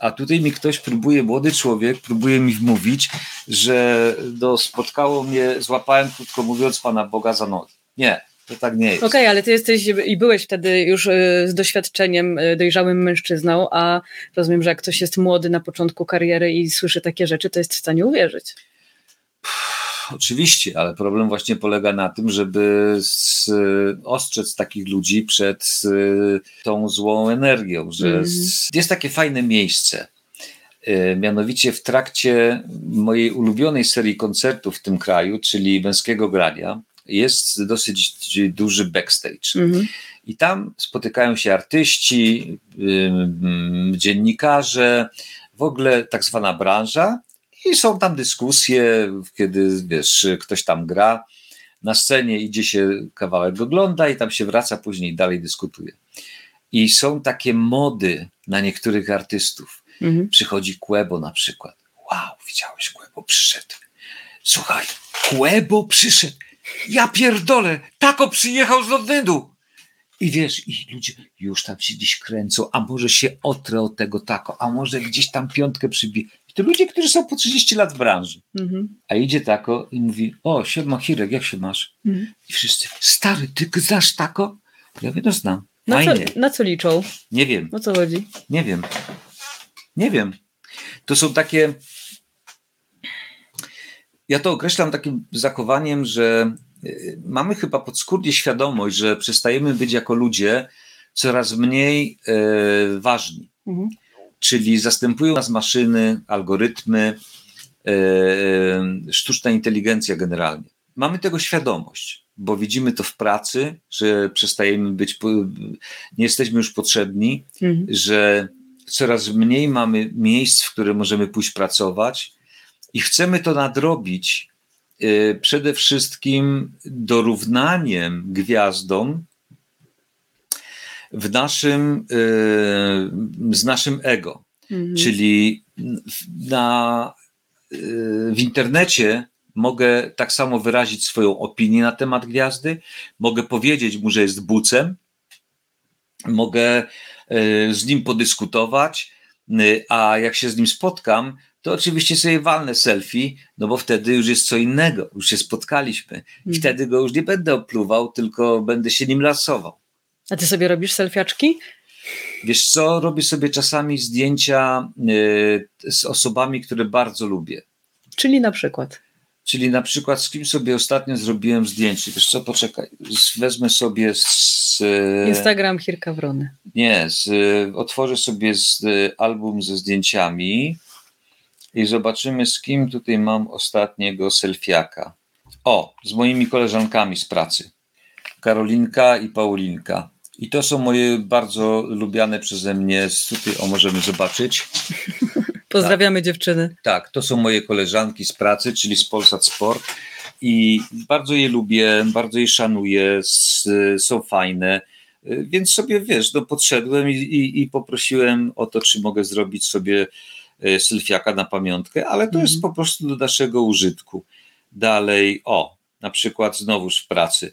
A tutaj mi ktoś próbuje, młody człowiek, próbuje mi wmówić, że do, spotkało mnie, złapałem krótko mówiąc Pana Boga za nogi. Nie, to tak nie jest. Okej, okay, ale ty jesteś i byłeś wtedy już y, z doświadczeniem y, dojrzałym mężczyzną, a rozumiem, że jak ktoś jest młody na początku kariery i słyszy takie rzeczy, to jest w stanie uwierzyć. Oczywiście, ale problem właśnie polega na tym, żeby ostrzec takich ludzi przed tą złą energią, że mm. jest takie fajne miejsce. Y, mianowicie w trakcie mojej ulubionej serii koncertów w tym kraju, czyli Męskiego Grania, jest dosyć duży backstage. Mhm. I tam spotykają się artyści, dziennikarze, w ogóle tak zwana branża, i są tam dyskusje, kiedy wiesz, ktoś tam gra. Na scenie idzie się kawałek ogląda i tam się wraca, później dalej dyskutuje. I są takie mody na niektórych artystów. Mhm. Przychodzi Kłebo na przykład. Wow, widziałeś, Kłebo przyszedł. Słuchaj, Kłebo przyszedł ja pierdolę, tako przyjechał z Londynu. I wiesz, i ludzie już tam się gdzieś kręcą, a może się otrę od tego tako, a może gdzieś tam piątkę przybije. I to ludzie, którzy są po 30 lat w branży. Mhm. A idzie tako i mówi, o, siema Hirek, jak się masz? Mhm. I wszyscy, stary, ty znasz tako? Ja wiem, no znam. Na co, na co liczą? Nie wiem. O co chodzi? Nie wiem. Nie wiem. To są takie ja to określam takim zachowaniem, że y, mamy chyba podskórnie świadomość, że przestajemy być jako ludzie coraz mniej e, ważni. Mhm. Czyli zastępują nas maszyny, algorytmy, e, sztuczna inteligencja generalnie. Mamy tego świadomość, bo widzimy to w pracy, że przestajemy być, nie jesteśmy już potrzebni, mhm. że coraz mniej mamy miejsc, w które możemy pójść pracować, i chcemy to nadrobić y, przede wszystkim dorównaniem gwiazdom w naszym, y, z naszym ego. Mhm. Czyli na, y, w internecie mogę tak samo wyrazić swoją opinię na temat gwiazdy, mogę powiedzieć mu, że jest bucem, mogę z nim podyskutować, a jak się z nim spotkam, to oczywiście sobie walnę selfie, no bo wtedy już jest co innego, już się spotkaliśmy. I hmm. wtedy go już nie będę opluwał, tylko będę się nim lasował. A ty sobie robisz selfiaczki? Wiesz co, robię sobie czasami zdjęcia y, z osobami, które bardzo lubię. Czyli na przykład? Czyli na przykład z kim sobie ostatnio zrobiłem zdjęcie. Wiesz co, poczekaj, wezmę sobie z... Instagram Hirka Wrony. Nie, z, otworzę sobie z, album ze zdjęciami i zobaczymy, z kim tutaj mam ostatniego selfiaka. O, z moimi koleżankami z pracy. Karolinka i Paulinka. I to są moje bardzo lubiane przeze mnie. Tutaj o możemy zobaczyć. Pozdrawiamy tak. dziewczyny. Tak, to są moje koleżanki z pracy, czyli z Polsat Sport. I bardzo je lubię, bardzo je szanuję, są fajne. Więc sobie wiesz, no podszedłem i, i, i poprosiłem o to, czy mogę zrobić sobie sylfiaka na pamiątkę, ale to jest mhm. po prostu do naszego użytku. Dalej, o, na przykład znowuż w pracy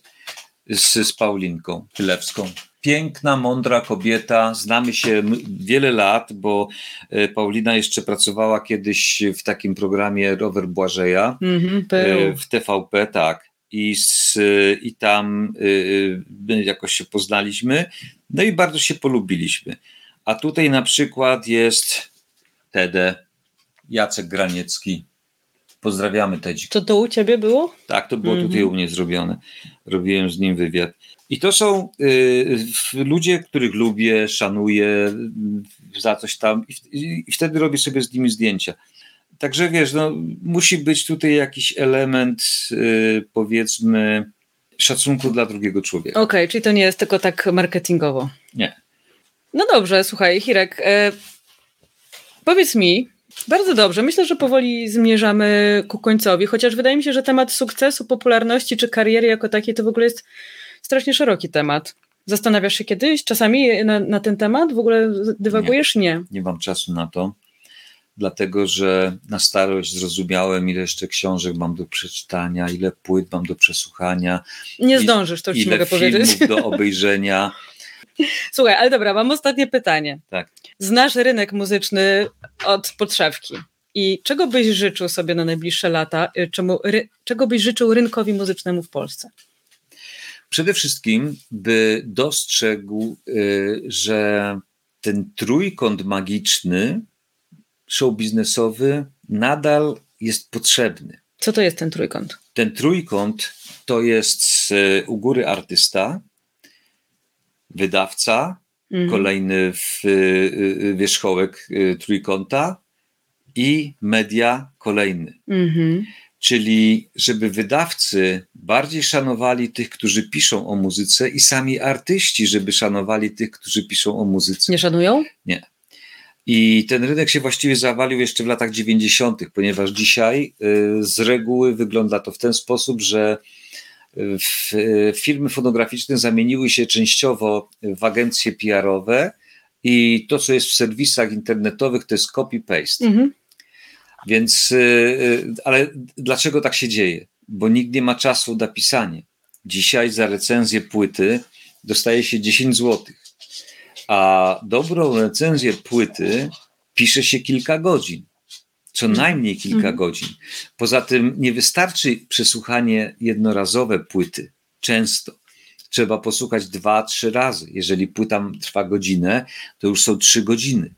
z, z Paulinką Tylewską. Piękna, mądra kobieta, znamy się wiele lat, bo e, Paulina jeszcze pracowała kiedyś w takim programie Rower Błażeja mm -hmm, w TVP, tak. i, z, i tam y, jakoś się poznaliśmy, no i bardzo się polubiliśmy. A tutaj na przykład jest Tede, Jacek Graniecki. Pozdrawiamy Tedzik. To to u ciebie było? Tak, to było tutaj u mnie zrobione. Robiłem z nim wywiad. I to są y, ludzie, których lubię, szanuję za coś tam i, i, wtedy robię sobie z nimi zdjęcia. Także wiesz, no, musi być tutaj jakiś element, y, powiedzmy, szacunku dla drugiego człowieka. Okej, okay, czyli to nie jest tylko tak marketingowo. Nie. No dobrze, słuchaj, Hirek, e, powiedz mi, bardzo dobrze, myślę, że powoli zmierzamy ku końcowi, chociaż wydaje mi się, że temat sukcesu, popularności czy kariery jako takiej to w ogóle jest strasznie szeroki temat. Zastanawiasz się kiedyś czasami na, na ten temat? W ogóle dywagujesz? Nie. Nie, nie mam czasu na to dlatego że na starość zrozumiałem, ile jeszcze książek mam do przeczytania, ile płyt mam do przesłuchania. Nie zdążysz, to już ci mogę powiedzieć. do obejrzenia. Słuchaj, ale dobra, mam ostatnie pytanie. Tak. Znasz rynek muzyczny od podszewki. I czego byś życzył sobie na najbliższe lata? Y, czemu, ry, czego byś życzył rynkowi muzycznemu w Polsce? Przede wszystkim, by dostrzegł, y, że ten trójkąt magiczny show biznesowy nadal jest potrzebny. Co to jest ten trójkąt? Ten trójkąt to jest e, u góry artysta, wydawca, mhm. kolejny w, e, e, wierzchołek trójkąta i media kolejny. Mhm. Czyli żeby wydawcy bardziej szanowali tych, którzy piszą o muzyce i sami artyści, żeby szanowali tych, którzy piszą o muzyce. Nie szanują? Nie. I ten rynek się właściwie zawalił jeszcze w latach 90., ponieważ dzisiaj y, z reguły wygląda to w ten sposób, że y, y, firmy fonograficzne zamieniły się częściowo w agencje PR-owe i to, co jest w serwisach internetowych, to jest copy-paste. Mhm. Więc, ale dlaczego tak się dzieje? Bo nikt nie ma czasu na pisanie. Dzisiaj za recenzję płyty dostaje się 10 złotych a dobrą recenzję płyty pisze się kilka godzin. Co mhm. najmniej kilka mhm. godzin. Poza tym nie wystarczy przesłuchanie jednorazowe płyty. Często trzeba posłuchać dwa, trzy razy. Jeżeli płyta trwa godzinę, to już są trzy godziny.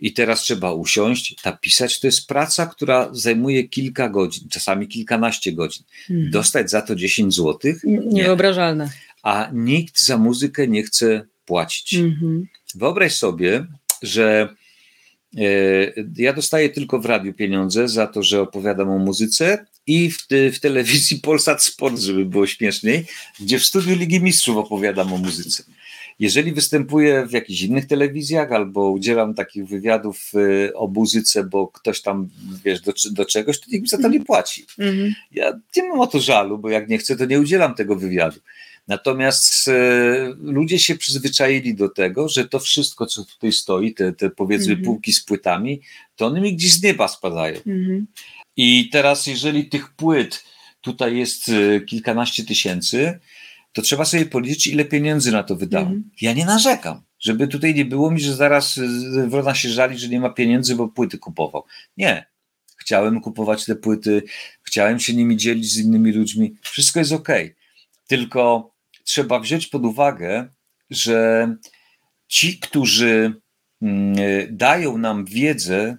I teraz trzeba usiąść, napisać. To jest praca, która zajmuje kilka godzin, czasami kilkanaście godzin. Mhm. Dostać za to 10 złotych? Niewyobrażalne. A nikt za muzykę nie chce płacić. Mhm. Wyobraź sobie, że ja dostaję tylko w radiu pieniądze za to, że opowiadam o muzyce i w, w telewizji Polsat Sport, żeby było śmieszniej, gdzie w studiu Ligi Mistrzów opowiadam o muzyce. Jeżeli występuję w jakichś innych telewizjach albo udzielam takich wywiadów e, o muzyce, bo ktoś tam, wiesz, do, do czegoś, to nikt mi za to nie mhm. płaci. Mhm. Ja nie mam o to żalu, bo jak nie chcę, to nie udzielam tego wywiadu. Natomiast e, ludzie się przyzwyczaili do tego, że to wszystko, co tutaj stoi, te, te powiedzmy mm -hmm. półki z płytami, to one mi gdzieś z nieba spadają. Mm -hmm. I teraz, jeżeli tych płyt tutaj jest e, kilkanaście tysięcy, to trzeba sobie policzyć, ile pieniędzy na to wydałem. Mm -hmm. Ja nie narzekam, żeby tutaj nie było mi, że zaraz e, Wrona się żali, że nie ma pieniędzy, bo płyty kupował. Nie. Chciałem kupować te płyty, chciałem się nimi dzielić z innymi ludźmi. Wszystko jest ok. Tylko trzeba wziąć pod uwagę, że ci, którzy mm, dają nam wiedzę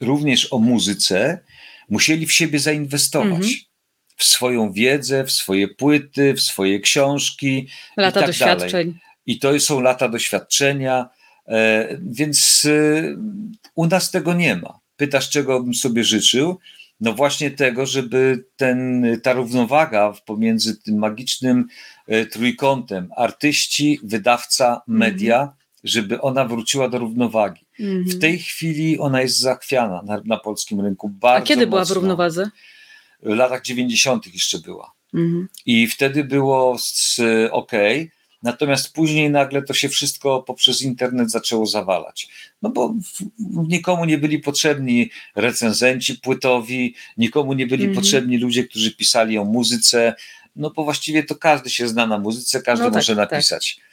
również o muzyce, musieli w siebie zainwestować. Mhm. W swoją wiedzę, w swoje płyty, w swoje książki. Lata i tak doświadczeń. Dalej. I to są lata doświadczenia, e, więc e, u nas tego nie ma. Pytasz, czego bym sobie życzył? No właśnie tego, żeby ten, ta równowaga pomiędzy tym magicznym e, trójkątem artyści, wydawca, mhm. media, mm. żeby ona wróciła do równowagi. Mm. W tej chwili ona jest zachwiana na, na polskim rynku bardzo A kiedy mocno. była w równowadze? W latach 90. jeszcze była. Mm. I wtedy było ok, Natomiast później nagle to się wszystko poprzez internet zaczęło zawalać. No bo nikomu nie byli potrzebni recenzenci płytowi, nikomu nie byli mm -hmm. potrzebni ludzie, którzy pisali o muzyce. No bo właściwie to każdy się zna na muzyce, każdy no tak, może napisać. Tak.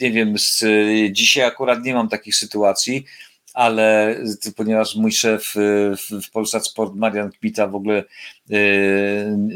Nie wiem, z, dzisiaj akurat nie mam takich sytuacji, ale ponieważ mój szef w, w Polsat Sport, Marian Kmita, w ogóle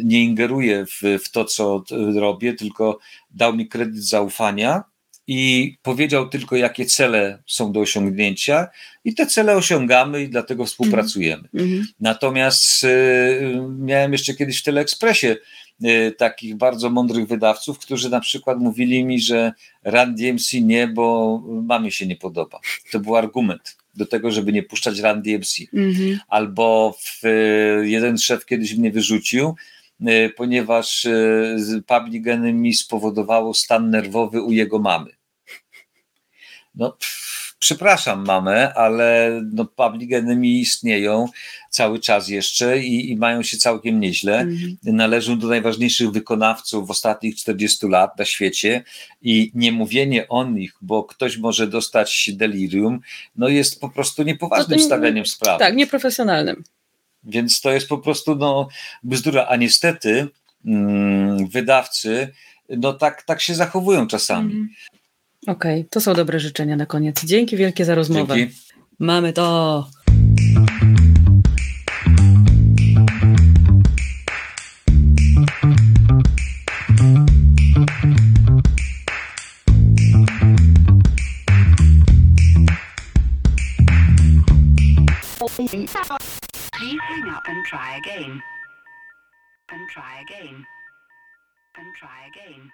nie ingeruje w, w to, co robię, tylko dał mi kredyt zaufania i powiedział tylko, jakie cele są do osiągnięcia, i te cele osiągamy i dlatego współpracujemy. Mm -hmm. Natomiast y, miałem jeszcze kiedyś w Teleekspresie y, takich bardzo mądrych wydawców, którzy na przykład mówili mi, że Run DMC nie, bo mamie się nie podoba. To był argument do tego, żeby nie puszczać Run DMC. -hmm. Albo w, y, jeden szef kiedyś mnie wyrzucił, ponieważ Public Enemy spowodowało stan nerwowy u jego mamy. No, pff, przepraszam mamę, ale no, public enemy istnieją cały czas jeszcze i, i mają się całkiem nieźle. Mm. Należą do najważniejszych wykonawców w ostatnich 40 lat na świecie i nie mówienie o nich, bo ktoś może dostać delirium, no jest po prostu niepoważnym no stawianiem sprawy. Tak, nieprofesjonalnym. Więc to jest po prostu no, bzdura, a niestety mm, wydawcy no tak, tak się zachowują czasami. Mm. Okej, okay, to są dobre życzenia na koniec. Dzięki wielkie za rozmowę. Dzięki. Mamy to. Please hang up and try again. And try again. And try again.